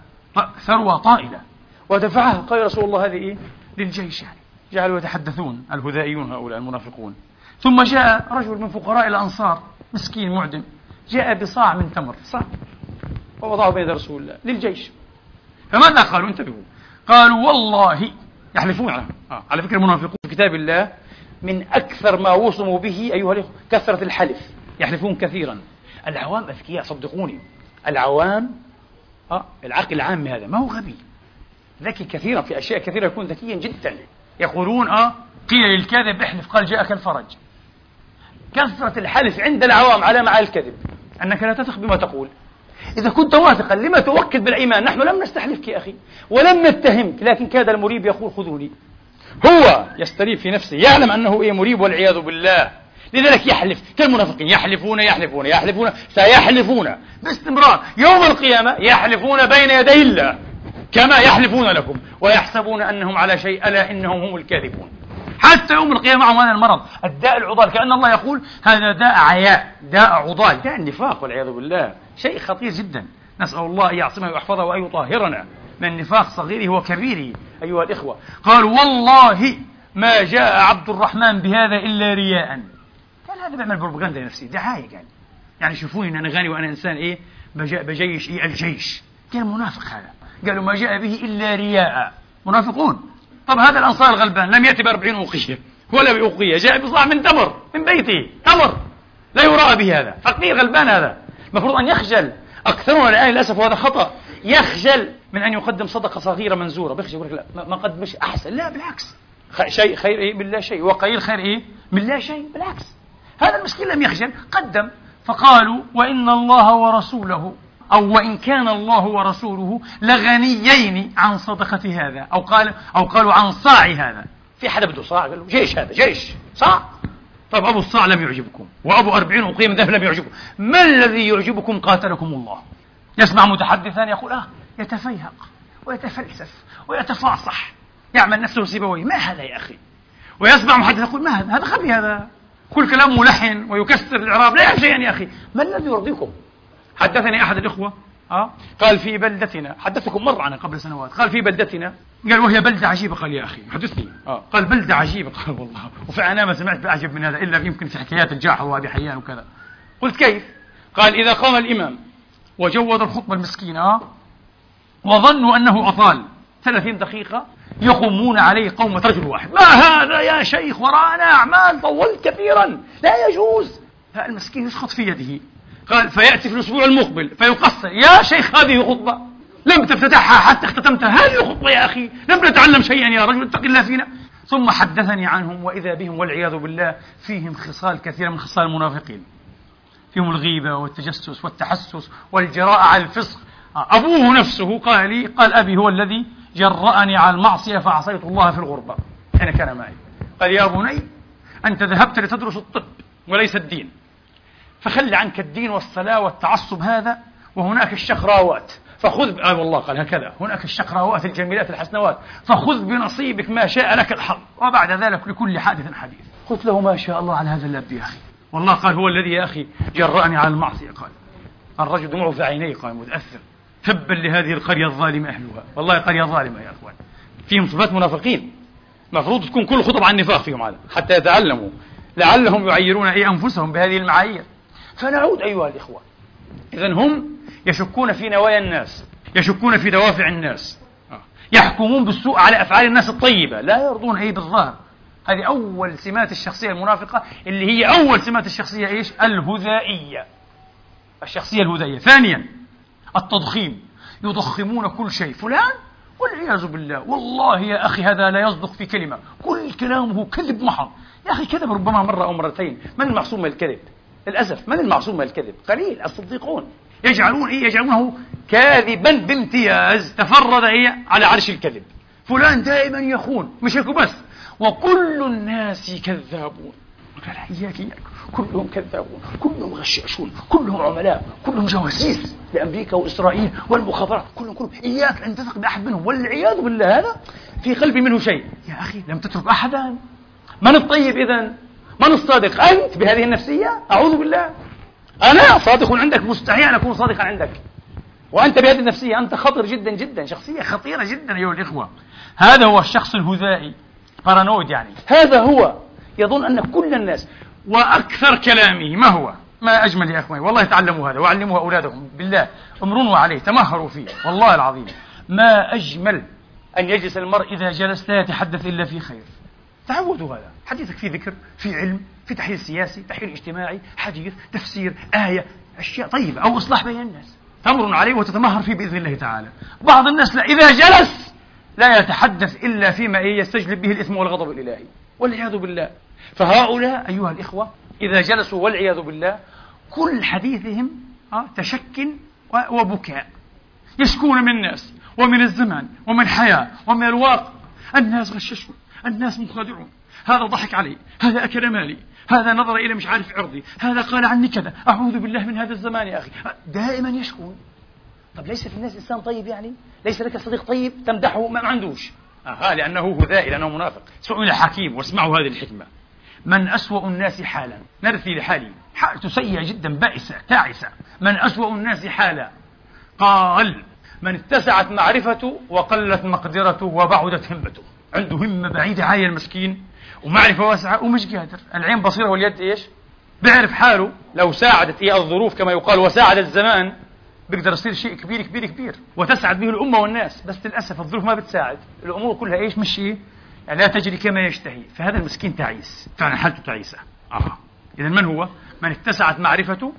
Speaker 1: ثروة طائلة ودفعها قال رسول الله هذه إيه؟ للجيش يعني جعلوا يتحدثون الهذائيون هؤلاء المنافقون ثم جاء رجل من فقراء الأنصار مسكين معدم جاء بصاع من تمر صاع ووضعه بين رسول الله للجيش فماذا قالوا انتبهوا قالوا والله يحلفون على آه، على فكرة المنافقون في كتاب الله من أكثر ما وصموا به أيها الأخوة كثرة الحلف يحلفون كثيرا العوام أذكياء صدقوني العوام آه، العقل العام هذا ما هو غبي ذكي كثيرا في أشياء كثيرة يكون ذكيا جدا يقولون آه قيل للكاذب احلف قال جاءك الفرج كثرة الحلف عند العوام على مع الكذب أنك لا تثق بما تقول إذا كنت واثقا لما توكد بالأيمان نحن لم نستحلفك يا أخي ولم نتهمك لكن كاد المريب يقول خذوني هو يستريب في نفسه يعلم أنه إيه مريب والعياذ بالله لذلك يحلف كالمنافقين يحلفون يحلفون يحلفون سيحلفون باستمرار يوم القيامة يحلفون بين يدي الله كما يحلفون لكم ويحسبون أنهم على شيء ألا إنهم هم الكاذبون حتى يوم القيامة معهم هذا المرض الداء العضال كأن الله يقول هذا داء عياء داء عضال داء النفاق والعياذ بالله شيء خطير جدا نسأل الله أن يعصمه ويحفظه وأن يطهرنا من نفاق صغيره وكبيره أيها الإخوة قال والله ما جاء عبد الرحمن بهذا إلا رياء قال هذا بيعمل بروباغندا لنفسه دعاية قال يعني شوفوني إن أنا غني وأنا إنسان إيه بجيش إيه الجيش كان منافق هذا قالوا ما جاء به إلا رياء منافقون طب هذا الأنصار الغلبان لم يأتي بأربعين أوقية ولا بأوقية جاء بصاع من تمر من بيته تمر لا يراء به هذا فقير غلبان هذا المفروض أن يخجل أكثرنا الآن للأسف وهذا خطأ يخجل من أن يقدم صدقة صغيرة منزورة بيخجل يقول لك لا ما قدمش أحسن لا بالعكس شيء خير إيه من لا شيء وقليل خير إيه من لا شيء بالعكس هذا المسكين لم يخجل قدم فقالوا وإن الله ورسوله أو وإن كان الله ورسوله لغنيين عن صدقة هذا أو قال أو قالوا عن صاع هذا في حدا بده صاع قال له جيش هذا جيش صاع طيب أبو الصاع لم يعجبكم وأبو أربعين وقيم ذهب لم يعجبكم ما الذي يعجبكم قاتلكم الله يسمع متحدثا يقول آه يتفيهق ويتفلسف ويتفاصح يعمل نفسه سيبويه ما هذا يا أخي ويسمع محدث يقول ما هذا هذا خبي هذا كل كلام ملحن ويكسر الإعراب لا يعرف شيئا يا أخي ما الذي يرضيكم حدثني أحد الإخوة أه؟ قال في بلدتنا حدثكم مرة عنها قبل سنوات قال في بلدتنا قال وهي بلدة عجيبة قال يا أخي حدثني أه؟ قال بلدة عجيبة قال والله وفعلا ما سمعت بأعجب من هذا إلا يمكن في حكايات الجاحظ وأبي حيان وكذا قلت كيف قال إذا قام الإمام وجود الخطبة المسكينة آه، وظنوا أنه أطال ثلاثين دقيقة يقومون عليه قومة رجل واحد ما هذا يا شيخ ورانا أعمال طولت كثيرا لا يجوز المسكين يسقط في يده قال فيأتي في الأسبوع المقبل فيقصر يا شيخ هذه خطبة لم تفتتحها حتى اختتمتها هذه خطبة يا أخي لم نتعلم شيئا يا رجل اتق الله فينا ثم حدثني عنهم وإذا بهم والعياذ بالله فيهم خصال كثيرة من خصال المنافقين فيهم الغيبة والتجسس والتحسس والجراءة على الفسق أبوه نفسه قال لي قال أبي هو الذي جرأني على المعصية فعصيت الله في الغربة حين كان معي قال يا بني أنت ذهبت لتدرس الطب وليس الدين فخل عنك الدين والصلاة والتعصب هذا وهناك الشخراوات فخذ آه والله قال هكذا هناك الشقراوات الجميلات الحسنوات فخذ بنصيبك ما شاء لك الحظ وبعد ذلك لكل حادث حديث قلت له ما شاء الله على هذا اللب يا أخي والله قال هو الذي يا أخي جرأني على المعصية قال الرجل دموعه في عينيه قال متأثر تبا لهذه القرية الظالمة أهلها والله قرية ظالمة يا أخوان فيهم صفات منافقين مفروض تكون كل خطب عن النفاق فيهم هذا حتى يتعلموا لعلهم يعيرون أي أنفسهم بهذه المعايير فنعود أيها الإخوة إذا هم يشكون في نوايا الناس يشكون في دوافع الناس آه. يحكمون بالسوء على أفعال الناس الطيبة لا يرضون عيب بالظاهر هذه أول سمات الشخصية المنافقة اللي هي أول سمات الشخصية إيش؟ الهذائية الشخصية الهذائية ثانيا التضخيم يضخمون كل شيء فلان والعياذ بالله والله يا أخي هذا لا يصدق في كلمة كل كلامه كذب محض يا أخي كذب ربما مرة أو مرتين من المعصوم من الكذب للأسف من المعصوم من الكذب؟ قليل الصديقون يجعلون إيه؟ يجعلونه كاذبا بامتياز تفرد إيه؟ على عرش الكذب فلان دائما يخون مش هيك بس وكل الناس كذابون قال إياك إياك كلهم كذابون كلهم غشاشون كلهم عملاء كلهم جواسيس لأمريكا وإسرائيل والمخابرات كلهم كلهم إياك أن تثق بأحد منهم والعياذ بالله هذا في قلبي منه شيء يا أخي لم تترك أحدا من الطيب إذا من الصادق أنت بهذه النفسية أعوذ بالله أنا صادق عندك مستحيل أن أكون صادقا عندك وأنت بهذه النفسية أنت خطر جدا جدا شخصية خطيرة جدا أيها الإخوة هذا هو الشخص الهذائي بارانويد يعني هذا هو يظن أن كل الناس وأكثر كلامه ما هو ما أجمل يا أخواني والله تعلموا هذا وعلموا أولادكم بالله امروا عليه تمهروا فيه والله العظيم ما أجمل أن يجلس المرء إذا جلس لا يتحدث إلا في خير تعودوا هذا حديثك في ذكر في علم في تحليل سياسي تحليل اجتماعي حديث تفسير آية أشياء طيبة أو إصلاح بين الناس تمر عليه وتتمهر فيه بإذن الله تعالى بعض الناس لا إذا جلس لا يتحدث إلا فيما يستجلب به الإثم والغضب الإلهي والعياذ بالله فهؤلاء أيها الإخوة إذا جلسوا والعياذ بالله كل حديثهم آه، تشك وبكاء يشكون من الناس ومن الزمان ومن حياة ومن الواقع الناس غششوا الناس منخادعون هذا ضحك علي هذا أكل مالي هذا نظر إلى مش عارف عرضي هذا قال عني كذا أعوذ بالله من هذا الزمان يا أخي دائما يشكون طب ليس في الناس إنسان طيب يعني ليس لك صديق طيب تمدحه ما عندوش آه لأنه هذائي لأنه منافق سئل حكيم واسمعوا هذه الحكمة من أسوأ الناس حالا نرثي لحالي حالته سيئة جدا بائسة تعسة من أسوأ الناس حالا قال من اتسعت معرفته وقلت مقدرته وبعدت همته عنده همة بعيدة عالية المسكين ومعرفة واسعة ومش قادر العين بصيرة واليد إيش بيعرف حاله لو ساعدت إيه الظروف كما يقال وساعد الزمان بيقدر يصير شيء كبير كبير كبير وتسعد به الأمة والناس بس للأسف الظروف ما بتساعد الأمور كلها إيش مش إيه يعني لا تجري كما يشتهي فهذا المسكين تعيس فعلا حالته تعيسة آه إذا من هو؟ من اتسعت معرفته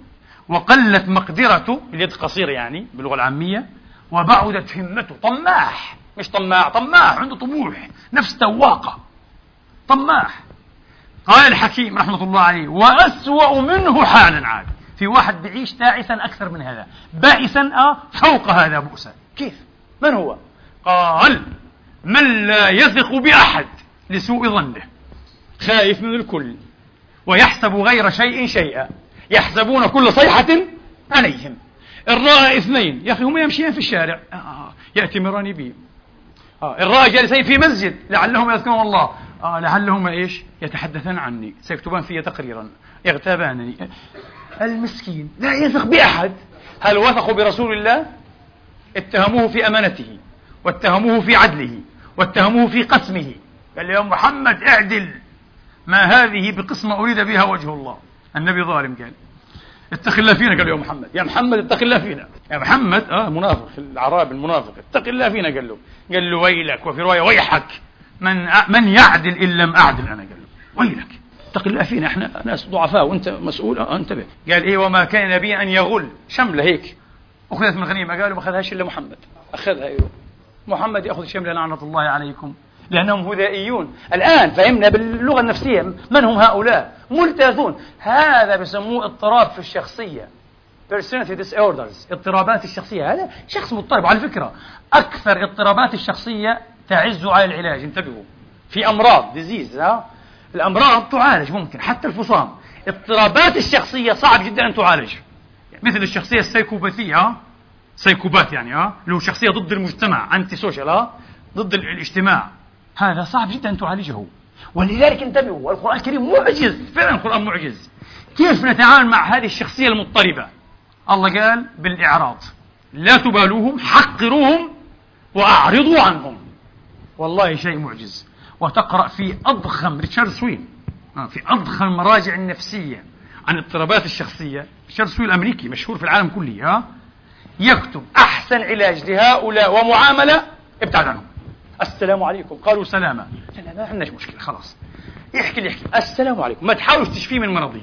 Speaker 1: وقلت مقدرته اليد قصيرة يعني باللغة العامية وبعدت همته طماح مش طماع طماع عنده طموح نفس تواقة طماع قال الحكيم رحمة الله عليه وأسوأ منه حالا عاد في واحد بيعيش تاعسا أكثر من هذا بائسا آه، فوق هذا بؤسا كيف؟ من هو؟ قال من لا يثق بأحد لسوء ظنه خايف من الكل ويحسب غير شيء شيئا يحسبون كل صيحة عليهم إن رأى اثنين يا أخي هم يمشيان في الشارع آه. آه، يأتي مراني بهم آه، الرأي جالسين في مسجد لعلهم يذكرون الله آه لعلهم إيش يتحدثان عني سيكتبان في تقريرا اغتابانني المسكين لا يثق بأحد هل وثقوا برسول الله اتهموه في أمانته واتهموه في عدله واتهموه في قسمه قال يا محمد اعدل ما هذه بقسمة أريد بها وجه الله النبي ظالم قال اتق الله فينا قال له يا محمد يا محمد اتق الله فينا يا محمد اه منافق في المنافق اتق الله فينا قال له قال له ويلك وفي روايه ويحك من من يعدل ان لم اعدل انا قال له ويلك اتق الله فينا احنا ناس ضعفاء وانت مسؤول اه انتبه قال ايه وما كان نبيا ان يغل شمله هيك اخذت من غنيمه قالوا ما اخذهاش الا محمد اخذها ايوه محمد ياخذ شمله لعنه الله عليكم لأنهم هدائيون الآن فهمنا باللغة النفسية من هم هؤلاء ملتازون هذا بسموه اضطراب في الشخصية personality disorders اضطرابات الشخصية هذا شخص مضطرب على فكرة أكثر اضطرابات الشخصية تعز على العلاج انتبهوا في أمراض ديزيز ها الأمراض تعالج ممكن حتى الفصام اضطرابات الشخصية صعب جدا أن تعالج مثل الشخصية السيكوباثية سيكوبات يعني ها اللي هو شخصية ضد المجتمع أنتي سوشيال ها ضد الاجتماع هذا صعب جدا أن تعالجه ولذلك انتبهوا القرآن الكريم معجز فعلا القرآن معجز كيف نتعامل مع هذه الشخصية المضطربة الله قال بالإعراض لا تبالوهم حقروهم وأعرضوا عنهم والله شيء معجز وتقرأ في أضخم ريتشارد سوين آه، في أضخم المراجع النفسية عن اضطرابات الشخصية ريتشارد سوين الأمريكي مشهور في العالم كله ها آه، يكتب أحسن علاج لهؤلاء ومعاملة ابتعد عنهم السلام عليكم قالوا سلامة لا ما عندناش مشكلة خلاص يحكي اللي يحكي السلام عليكم ما تحاولش تشفيه من مرضه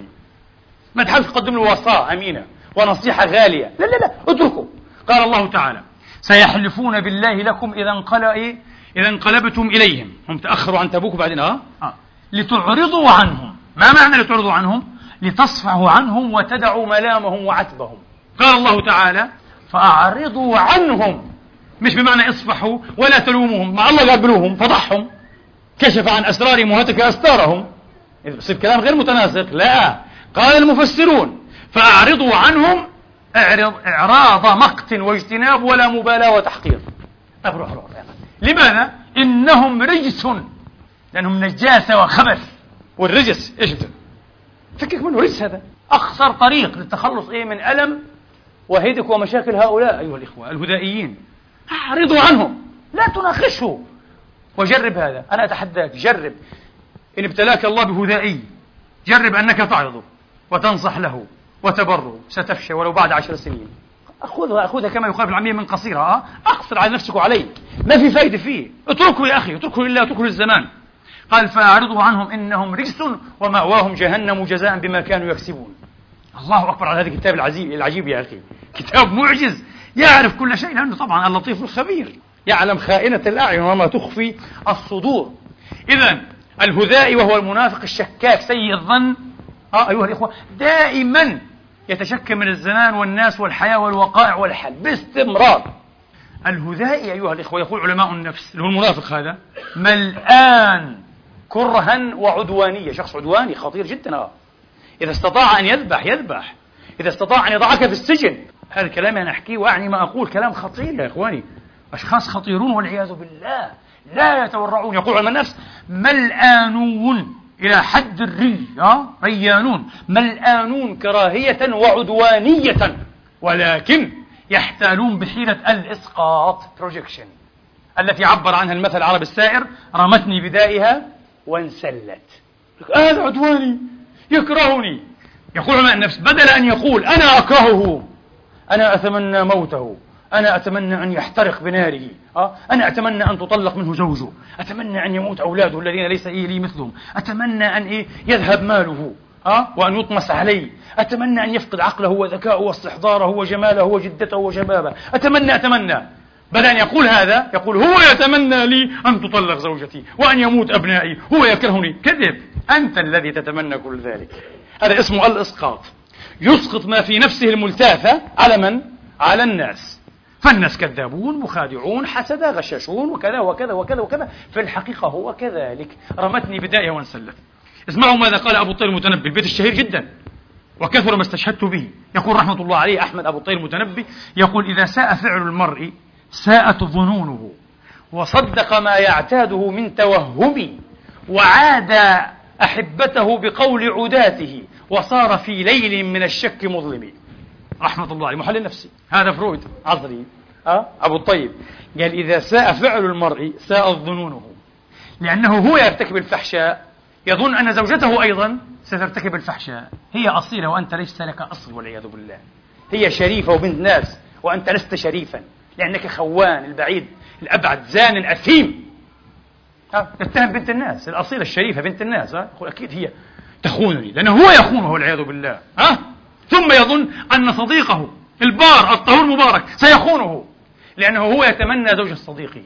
Speaker 1: ما تحاولش تقدم له وصاة أمينة ونصيحة غالية لا لا لا اتركه قال الله تعالى سيحلفون بالله لكم إذا انقل إيه؟ إذا انقلبتم إليهم هم تأخروا عن تبوك بعدين آه؟, آه لتعرضوا عنهم ما معنى لتعرضوا عنهم لتصفعوا عنهم وتدعوا ملامهم وعتبهم قال الله تعالى فأعرضوا عنهم مش بمعنى اصفحوا ولا تلوموهم مع الله قابلوهم فضحهم كشف عن أسرارهم وهتك أستارهم إذا بصير كلام غير متناسق لا قال المفسرون فأعرضوا عنهم اعرض إعراض مقت واجتناب ولا مبالاة وتحقير أبروح روح لماذا؟ إنهم رجس لأنهم نجاسة وخبث والرجس إيش بتن؟ فكك منه رجس هذا أخسر طريق للتخلص إيه من ألم وهيدك ومشاكل هؤلاء أيها الإخوة الهدائيين أعرضوا عنهم لا تناقشه وجرب هذا أنا أتحداك جرب إن ابتلاك الله بهدائي جرب أنك تعرضه وتنصح له وتبره ستفشى ولو بعد عشر سنين خذها خذها كما يقال بالعاميه من قصيرة آه؟ اقصر على نفسك وعليه ما في فائده فيه اتركه يا اخي اتركه لله اتركه للزمان قال فاعرضوا عنهم انهم رجس وماواهم جهنم جزاء بما كانوا يكسبون الله اكبر على هذا الكتاب العزيز العجيب يا اخي كتاب معجز يعرف كل شيء لأنه طبعا اللطيف الخبير يعلم خائنة الأعين وما تخفي الصدور إذا الهذائي وهو المنافق الشكاك سيء الظن آه أيها الإخوة دائما يتشكى من الزمان والناس والحياة والوقائع والحل باستمرار الهذائي أيها الإخوة يقول علماء النفس اللي هو المنافق هذا ملآن كرها وعدوانية شخص عدواني خطير جدا آه. إذا استطاع أن يذبح يذبح إذا استطاع أن يضعك في السجن هذا الكلام أنا أحكيه وأعني ما أقول كلام خطير يا إخواني أشخاص خطيرون والعياذ بالله لا يتورعون يقول علماء النفس ملآنون إلى حد الري ريانون ملآنون كراهية وعدوانية ولكن يحتالون بحيلة الإسقاط بروجكشن التي عبر عنها المثل العربي السائر رمتني بدائها وانسلت هذا آه عدواني يكرهني يقول علماء النفس بدل أن يقول أنا أكرهه أنا أتمنى موته أنا أتمنى أن يحترق بناره آه؟ أنا أتمنى أن تطلق منه زوجه أتمنى أن يموت أولاده الذين ليس إيه لي مثلهم أتمنى أن إيه يذهب ماله آه؟ وأن يطمس عليه أتمنى أن يفقد عقله وذكاءه واستحضاره وجماله وجدته وشبابه أتمنى أتمنى بدل أن يقول هذا يقول هو يتمنى لي أن تطلق زوجتي وأن يموت أبنائي هو يكرهني كذب أنت الذي تتمنى كل ذلك هذا اسمه الإسقاط يسقط ما في نفسه الملتافة على من؟ على الناس فالناس كذابون مخادعون حسدة غشاشون وكذا وكذا وكذا وكذا في الحقيقة هو كذلك رمتني بداية وانسلت اسمعوا ماذا قال أبو الطير المتنبي البيت الشهير جدا وكثر ما استشهدت به يقول رحمة الله عليه أحمد أبو الطير المتنبي يقول إذا ساء فعل المرء ساءت ظنونه وصدق ما يعتاده من توهم وعاد أحبته بقول عداته وصار في ليل من الشك مظلم رحمة الله عليه محلل نفسي هذا فرويد عظري أه؟ أبو الطيب قال إذا ساء فعل المرء ساء ظنونه لأنه هو يرتكب الفحشاء يظن أن زوجته أيضا سترتكب الفحشاء هي أصيلة وأنت ليس لك أصل والعياذ بالله هي شريفة وبنت ناس وأنت لست شريفا لأنك خوان البعيد الأبعد زان أثيم تتهم بنت الناس الأصيلة الشريفة بنت الناس أكيد هي تخونني لأنه هو يخونه والعياذ بالله ها؟ أه؟ ثم يظن أن صديقه البار الطهور المبارك سيخونه لأنه هو يتمنى زوجة صديقه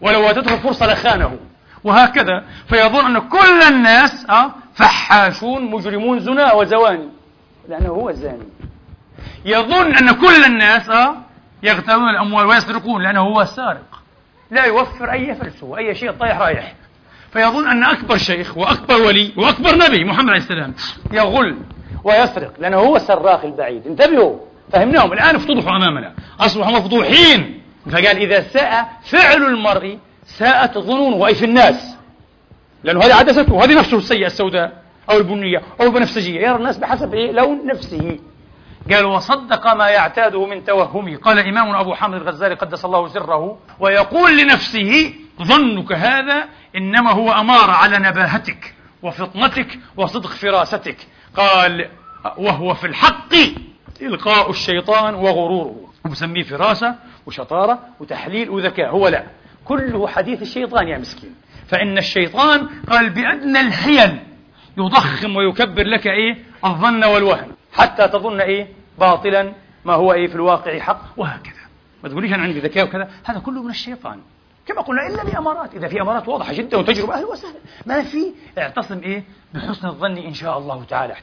Speaker 1: ولو أتته الفرصة لخانه وهكذا فيظن أن كل الناس أه؟ فحاشون مجرمون زنا وزواني لأنه هو الزاني يظن أن كل الناس أه؟ يغتالون الأموال ويسرقون لأنه هو السارق لا يوفر أي فلسفة أي شيء طايح رايح فيظن أن أكبر شيخ وأكبر ولي وأكبر نبي محمد عليه السلام يغل ويسرق لأنه هو السراق البعيد انتبهوا فهمناهم الآن افتضحوا أمامنا أصبحوا مفضوحين فقال إذا ساء فعل المرء ساءت ظنونه أي في الناس لأنه هذه عدسته وهذه نفسه السيئة السوداء أو البنية أو البنفسجية يرى الناس بحسب إيه؟ لون نفسه قال وصدق ما يعتاده من توهمه قال إمام أبو حامد الغزالي قدس الله سره ويقول لنفسه ظنك هذا إنما هو أمارة على نباهتك وفطنتك وصدق فراستك قال وهو في الحق إلقاء الشيطان وغروره مسميه فراسة وشطارة وتحليل وذكاء هو لا كله حديث الشيطان يا مسكين فإن الشيطان قال بأدنى الحيل يضخم ويكبر لك إيه الظن والوهن حتى تظن إيه باطلا ما هو إيه في الواقع حق وهكذا ما تقوليش أنا عندي ذكاء وكذا هذا كله من الشيطان كما قلنا إلا بأمارات إذا في أمارات واضحة جدا وتجربة أهلا وسهلا ما في اعتصم إيه بحسن الظن إن شاء الله تعالى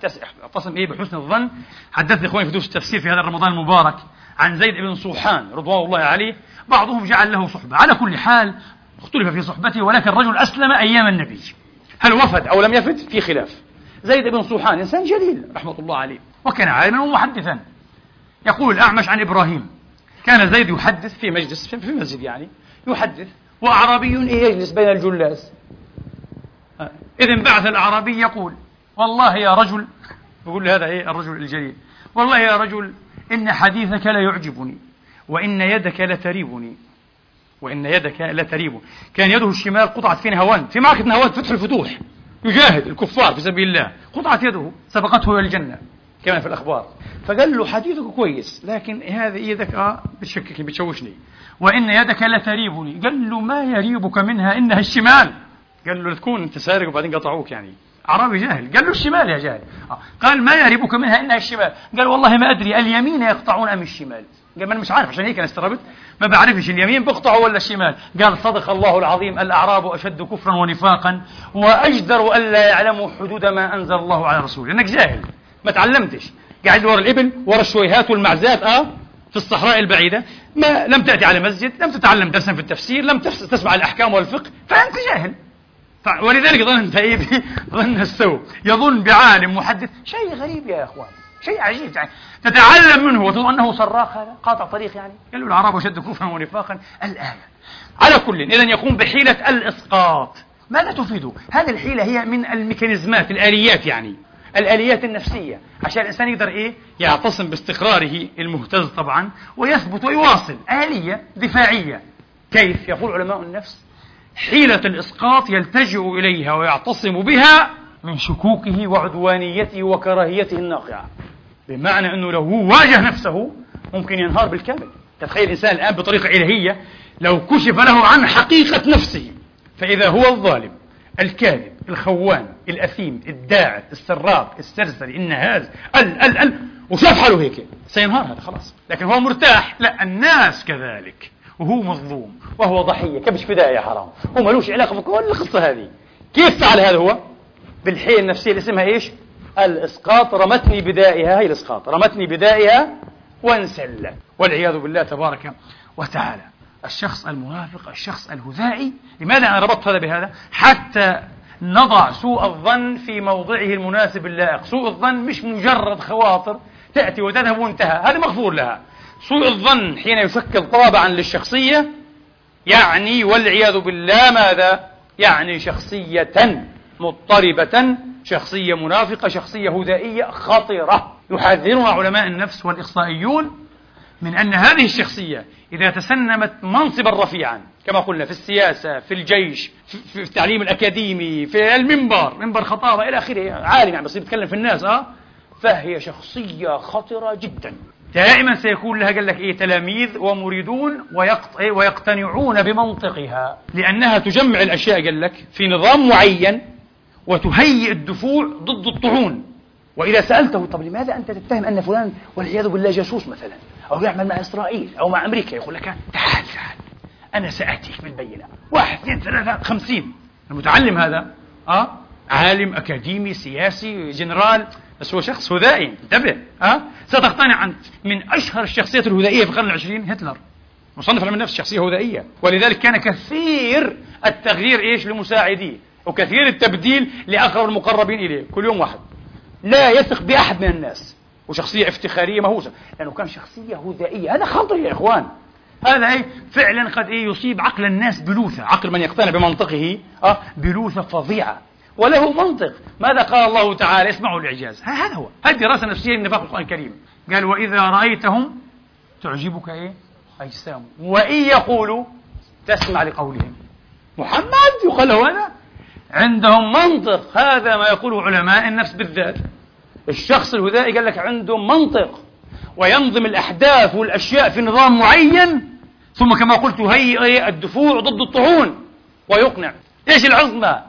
Speaker 1: اعتصم إيه بحسن الظن حدثني إخواني في دروس التفسير في هذا رمضان المبارك عن زيد بن صوحان رضوان الله عليه بعضهم جعل له صحبة على كل حال اختلف في صحبته ولكن الرجل أسلم أيام النبي هل وفد أو لم يفد في خلاف زيد بن صوحان إنسان جليل رحمة الله عليه وكان عالما ومحدثا يقول الأعمش عن إبراهيم كان زيد يحدث في مجلس في مسجد يعني يحدث وأعرابي يجلس بين الجلاس إذا بعث الأعرابي يقول والله يا رجل يقول هذا إيه الرجل الجليل والله يا رجل إن حديثك لا يعجبني وإن يدك لتريبني وإن يدك لتريبني كان يده الشمال قطعت في نهوان في معركة نهوان فتح الفتوح يجاهد الكفار في سبيل الله قطعت يده سبقته إلى الجنة كمان في الأخبار فقال له حديثك كويس لكن هذه يدك آه، بتشككني بتشوشني وإن يدك لا تريبني قال له ما يريبك منها إنها الشمال قال له تكون أنت سارق وبعدين قطعوك يعني أعرابي جاهل قال له الشمال يا جاهل آه، قال ما يريبك منها إنها الشمال قال والله ما أدري اليمين يقطعون أم الشمال قال ما أنا مش عارف عشان هيك أنا استغربت ما بعرفش اليمين بقطعوا ولا الشمال قال صدق الله العظيم الأعراب أشد كفرا ونفاقا وأجدر ألا يعلموا حدود ما أنزل الله على رسوله إنك جاهل ما تعلمتش قاعد ورا الإبل ورا الشويهات والمعزات آه في الصحراء البعيدة ما لم تأتي على مسجد لم تتعلم درسا في التفسير لم تسمع الأحكام والفقه فأنت جاهل ولذلك ظن سيدي (laughs) ظن السوء يظن بعالم محدث شيء غريب يا اخوان شيء عجيب يعني تتعلم منه وتظن انه صراخ هذا قاطع طريق يعني قالوا العرب اشد كفرا ونفاقا الايه على كل اذا يقوم بحيله الاسقاط ماذا تفيد هذه الحيله هي من الميكانيزمات الاليات يعني الآليات النفسية عشان الإنسان يقدر إيه يعتصم باستقراره المهتز طبعا ويثبت ويواصل آلية دفاعية كيف يقول علماء النفس حيلة الإسقاط يلتجئ إليها ويعتصم بها من شكوكه وعدوانيته وكراهيته الناقعة بمعنى أنه لو هو واجه نفسه ممكن ينهار بالكامل تتخيل الإنسان الآن بطريقة إلهية لو كشف له عن حقيقة نفسه فإذا هو الظالم الكاذب الخوان الأثيم الداعت السراب السرسري النهاز ال ال ال وشاف حاله هيك سينهار هذا خلاص لكن هو مرتاح لا الناس كذلك وهو مظلوم وهو ضحية كبش فداء يا حرام هو ملوش علاقة بكل القصة هذه كيف فعل هذا هو؟ بالحيل النفسية اللي اسمها ايش؟ الإسقاط رمتني بدائها هي الإسقاط رمتني بدائها وانسلت والعياذ بالله تبارك وتعالى الشخص المنافق الشخص الهذائي لماذا أنا ربطت هذا بهذا؟ حتى نضع سوء الظن في موضعه المناسب اللائق سوء الظن مش مجرد خواطر تأتي وتذهب وانتهى هذا مغفور لها سوء الظن حين يشكل طابعا للشخصية يعني والعياذ بالله ماذا؟ يعني شخصية مضطربة شخصية منافقة شخصية هدائية خطرة يحذرها علماء النفس والإخصائيون من أن هذه الشخصية إذا تسنمت منصبا رفيعا كما قلنا في السياسة في الجيش في التعليم الأكاديمي في المنبر منبر خطابة إلى آخره عالم يعني بصير يتكلم في الناس أه فهي شخصية خطرة جدا دائما سيكون لها قال لك ايه تلاميذ ومريدون ويقط إيه ويقتنعون بمنطقها لانها تجمع الاشياء قال لك في نظام معين وتهيئ الدفوع ضد الطعون واذا سالته طب لماذا انت تتهم ان فلان والعياذ بالله جاسوس مثلا او يعمل مع اسرائيل او مع امريكا يقول لك تعال تعال أنا سأتيك بالبينة واحد اثنين ثلاثة خمسين المتعلم هذا أه؟ عالم أكاديمي سياسي جنرال بس هو شخص هذائي انتبه أه؟ ستقتنع عن من أشهر الشخصيات الهذائية في القرن العشرين هتلر مصنف علم النفس شخصية هذائية ولذلك كان كثير التغيير إيش لمساعديه وكثير التبديل لأقرب المقربين إليه كل يوم واحد لا يثق بأحد من الناس وشخصية افتخارية مهووسة لأنه كان شخصية هذائية هذا خطر يا إخوان هذا إيه فعلا قد إيه يصيب عقل الناس بلوثة عقل من يقتنع بمنطقه أه بلوثة فظيعة وله منطق ماذا قال الله تعالى اسمعوا الإعجاز هذا هو هذه دراسة نفسية النفاق القرآن الكريم قال وإذا رأيتهم تعجبك إيه أجسامهم وإن يقولوا تسمع لقولهم محمد يقال له هذا عندهم منطق هذا ما يقوله علماء النفس بالذات الشخص الهدائي قال لك عنده منطق وينظم الأحداث والأشياء في نظام معين ثم كما قلت هيئ الدفوع ضد الطعون ويقنع إيش العظمه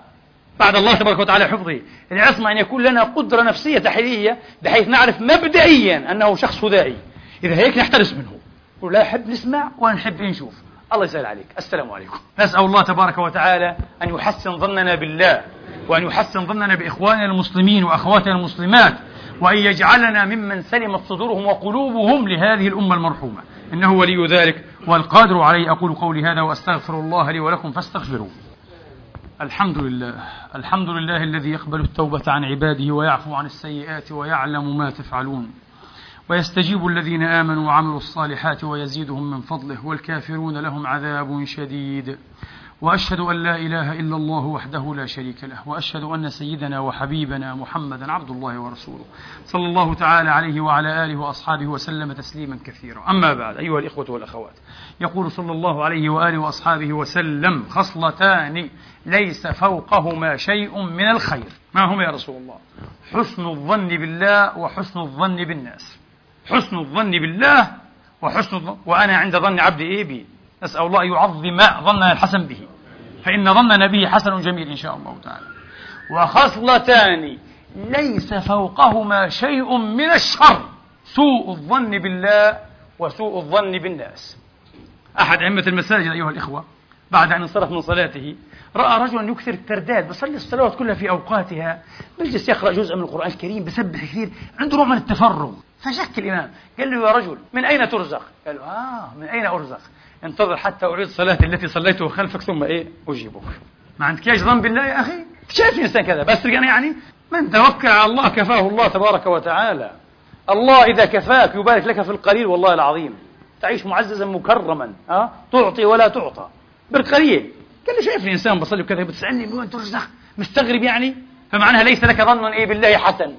Speaker 1: بعد الله تبارك وتعالى حفظه العصمة أن يكون لنا قدرة نفسية تحليلية بحيث نعرف مبدئيا أنه شخص هدائي إذا هيك نحترس منه ولا نحب نسمع ولا نحب نشوف الله يسهل عليك السلام عليكم نسأل الله تبارك وتعالى أن يحسن ظننا بالله وأن يحسن ظننا بإخواننا المسلمين وأخواتنا المسلمات وأن يجعلنا ممن سلمت صدورهم وقلوبهم لهذه الأمة المرحومة إنه ولي ذلك والقادر عليه أقول قولي هذا وأستغفر الله لي ولكم فاستغفروه الحمد لله الحمد لله الذي يقبل التوبة عن عباده ويعفو عن السيئات ويعلم ما تفعلون ويستجيب الذين آمنوا وعملوا الصالحات ويزيدهم من فضله والكافرون لهم عذاب شديد وأشهد أن لا إله إلا الله وحده لا شريك له وأشهد أن سيدنا وحبيبنا محمدا عبد الله ورسوله صلى الله تعالى عليه وعلى آله وأصحابه وسلم تسليما كثيرا أما بعد أيها الإخوة والأخوات يقول صلى الله عليه وآله وأصحابه وسلم خصلتان ليس فوقهما شيء من الخير ما هما يا رسول الله حسن الظن بالله وحسن الظن بالناس حسن الظن بالله وحسن الظن وأنا عند ظن عبدي إيه بي نسأل الله أن يعظم ظننا الحسن به فإن ظننا به حسن جميل إن شاء الله تعالى وخصلتان ليس فوقهما شيء من الشر سوء الظن بالله وسوء الظن بالناس أحد أئمة المساجد أيها الإخوة بعد أن انصرف من صلاته رأى رجلا يكثر الترداد بصلي الصلوات كلها في أوقاتها بيجلس يقرأ جزء من القرآن الكريم بسبح كثير عنده نوع من التفرغ فشك الإمام قال له يا رجل من أين ترزق؟ قال له آه من أين أرزق؟ انتظر حتى أعيد صلاتي التي صليته خلفك ثم إيه أجيبك ما عندك ايش ذنب بالله يا أخي شايف إنسان كذا بس أنا يعني-, يعني من توكل على الله كفاه الله تبارك وتعالى الله إذا كفاك يبارك لك في القليل والله العظيم تعيش معززا مكرما أه؟ تعطي ولا تعطى بالقليل قال لي شايفني إنسان بصلي وكذا بتسألني من وين ترزق مستغرب يعني فمعناها ليس لك ظن إيه بالله حسن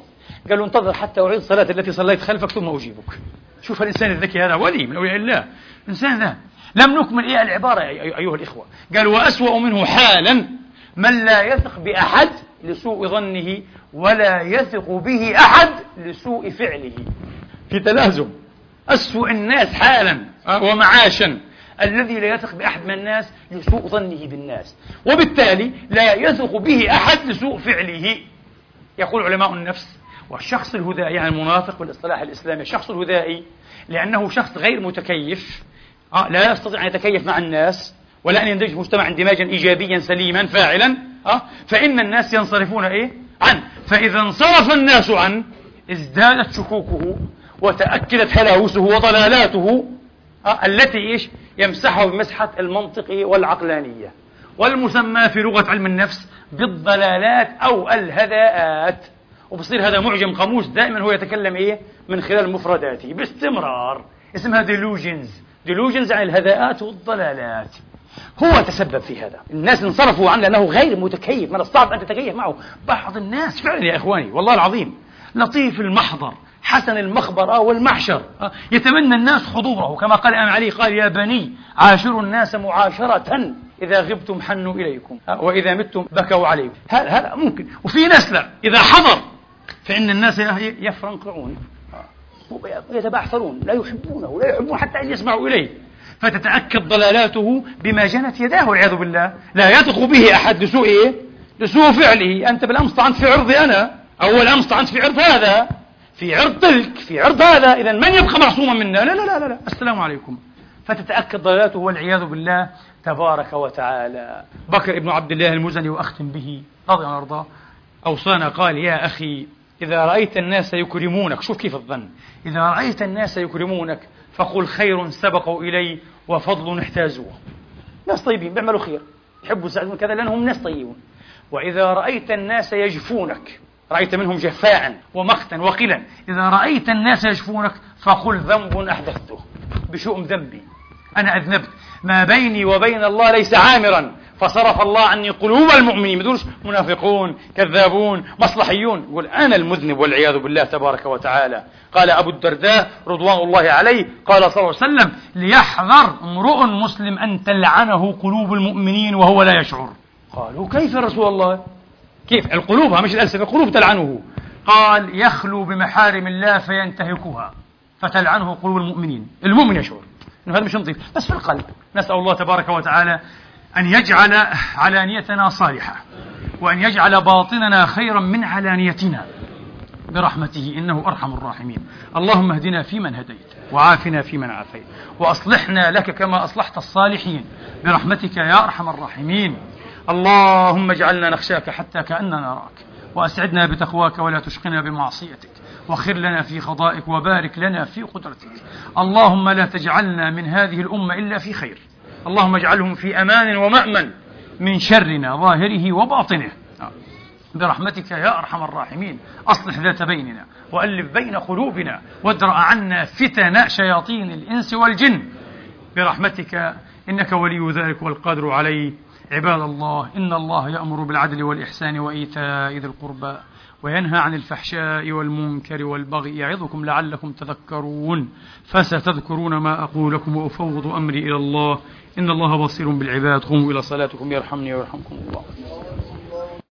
Speaker 1: قال له انتظر حتى أعيد صلاتي التي صليت خلفك ثم أجيبك شوف الإنسان الذكي هذا ولي من أولياء الله الإنسان ذا لم نكمل إيه العبارة أيها الإخوة قال وأسوأ منه حالا من لا يثق بأحد لسوء ظنه ولا يثق به أحد لسوء فعله في تلازم أسوأ الناس حالا آه، ومعاشا الذي لا يثق بأحد من الناس لسوء ظنه بالناس وبالتالي لا يثق به أحد لسوء فعله يقول علماء النفس والشخص الهدائي يعني المنافق بالاصطلاح الإسلامي الشخص الهدائي لأنه شخص غير متكيف آه لا يستطيع أن يتكيف مع الناس ولا أن يندمج في المجتمع اندماجا إيجابيا سليما فاعلا آه فإن الناس ينصرفون إيه عنه فإذا انصرف الناس عنه ازدادت شكوكه وتأكدت هلاوسه وضلالاته آه التي إيش يمسحها بمسحة المنطق والعقلانية والمسمى في لغة علم النفس بالضلالات أو الهداءات وبصير هذا معجم قاموس دائما هو يتكلم إيه من خلال مفرداته باستمرار اسمها ديلوجنز ديلوجنز عن الهذاءات والضلالات هو تسبب في هذا الناس انصرفوا عنه لأنه غير متكيف من الصعب أن تتكيف معه بعض الناس فعلا يا إخواني والله العظيم لطيف المحضر حسن المخبر والمعشر يتمنى الناس حضوره كما قال أم علي قال يا بني عاشروا الناس معاشرة إذا غبتم حنوا إليكم وإذا متم بكوا عليكم هذا ممكن وفي ناس لا إذا حضر فإن الناس يفرنقعون يتبعثرون لا يحبونه لا يحبون حتى أن يسمعوا إليه فتتأكد ضلالاته بما جنت يداه والعياذ بالله لا يثق به أحد لسوء إيه؟ لسوء فعله أنت بالأمس طعنت في عرضي أنا أول أمس طعنت في عرض هذا في عرض تلك في عرض هذا إذا من يبقى معصوما منا لا لا لا لا, السلام عليكم فتتأكد ضلالاته والعياذ بالله تبارك وتعالى بكر ابن عبد الله المزني وأختم به رضي الله أرضاه أوصانا قال يا أخي إذا رأيت الناس يكرمونك شوف كيف الظن إذا رأيت الناس يكرمونك فقل خير سبقوا إلي وفضل احتازوه ناس طيبين بيعملوا خير يحبوا يساعدون كذا لأنهم ناس طيبون وإذا رأيت الناس يجفونك رأيت منهم جفاء ومقتا وقلا إذا رأيت الناس يجفونك فقل ذنب أحدثته بشؤم ذنبي أنا أذنبت ما بيني وبين الله ليس عامرا فصرف الله عني قلوب المؤمنين بدون منافقون كذابون مصلحيون يقول أنا المذنب والعياذ بالله تبارك وتعالى قال أبو الدرداء رضوان الله عليه قال صلى الله عليه وسلم ليحذر امرؤ مسلم أن تلعنه قلوب المؤمنين وهو لا يشعر قالوا كيف يا رسول الله كيف القلوب مش الألسنة القلوب تلعنه قال يخلو بمحارم الله فينتهكها فتلعنه قلوب المؤمنين المؤمن يشعر انه هذا مش نظيف بس في القلب نسال الله تبارك وتعالى أن يجعل علانيتنا صالحة وأن يجعل باطننا خيرا من علانيتنا برحمته إنه أرحم الراحمين اللهم اهدنا فيمن هديت وعافنا فيمن عافيت وأصلحنا لك كما أصلحت الصالحين برحمتك يا أرحم الراحمين اللهم اجعلنا نخشاك حتى كأننا نراك وأسعدنا بتقواك ولا تشقنا بمعصيتك وخر لنا في خضائك وبارك لنا في قدرتك اللهم لا تجعلنا من هذه الأمة إلا في خير اللهم اجعلهم في أمان ومأمن من شرنا ظاهره وباطنه برحمتك يا أرحم الراحمين أصلح ذات بيننا وألف بين قلوبنا وادرأ عنا فتن شياطين الإنس والجن برحمتك إنك ولي ذلك والقادر عليه عباد الله إن الله يأمر بالعدل والإحسان وإيتاء ذي القربى وينهى عن الفحشاء والمنكر والبغي يعظكم لعلكم تذكرون فستذكرون ما أقول لكم وأفوض أمري إلى الله إن الله بصير بالعباد قوموا إلى صلاتكم يرحمني ويرحمكم الله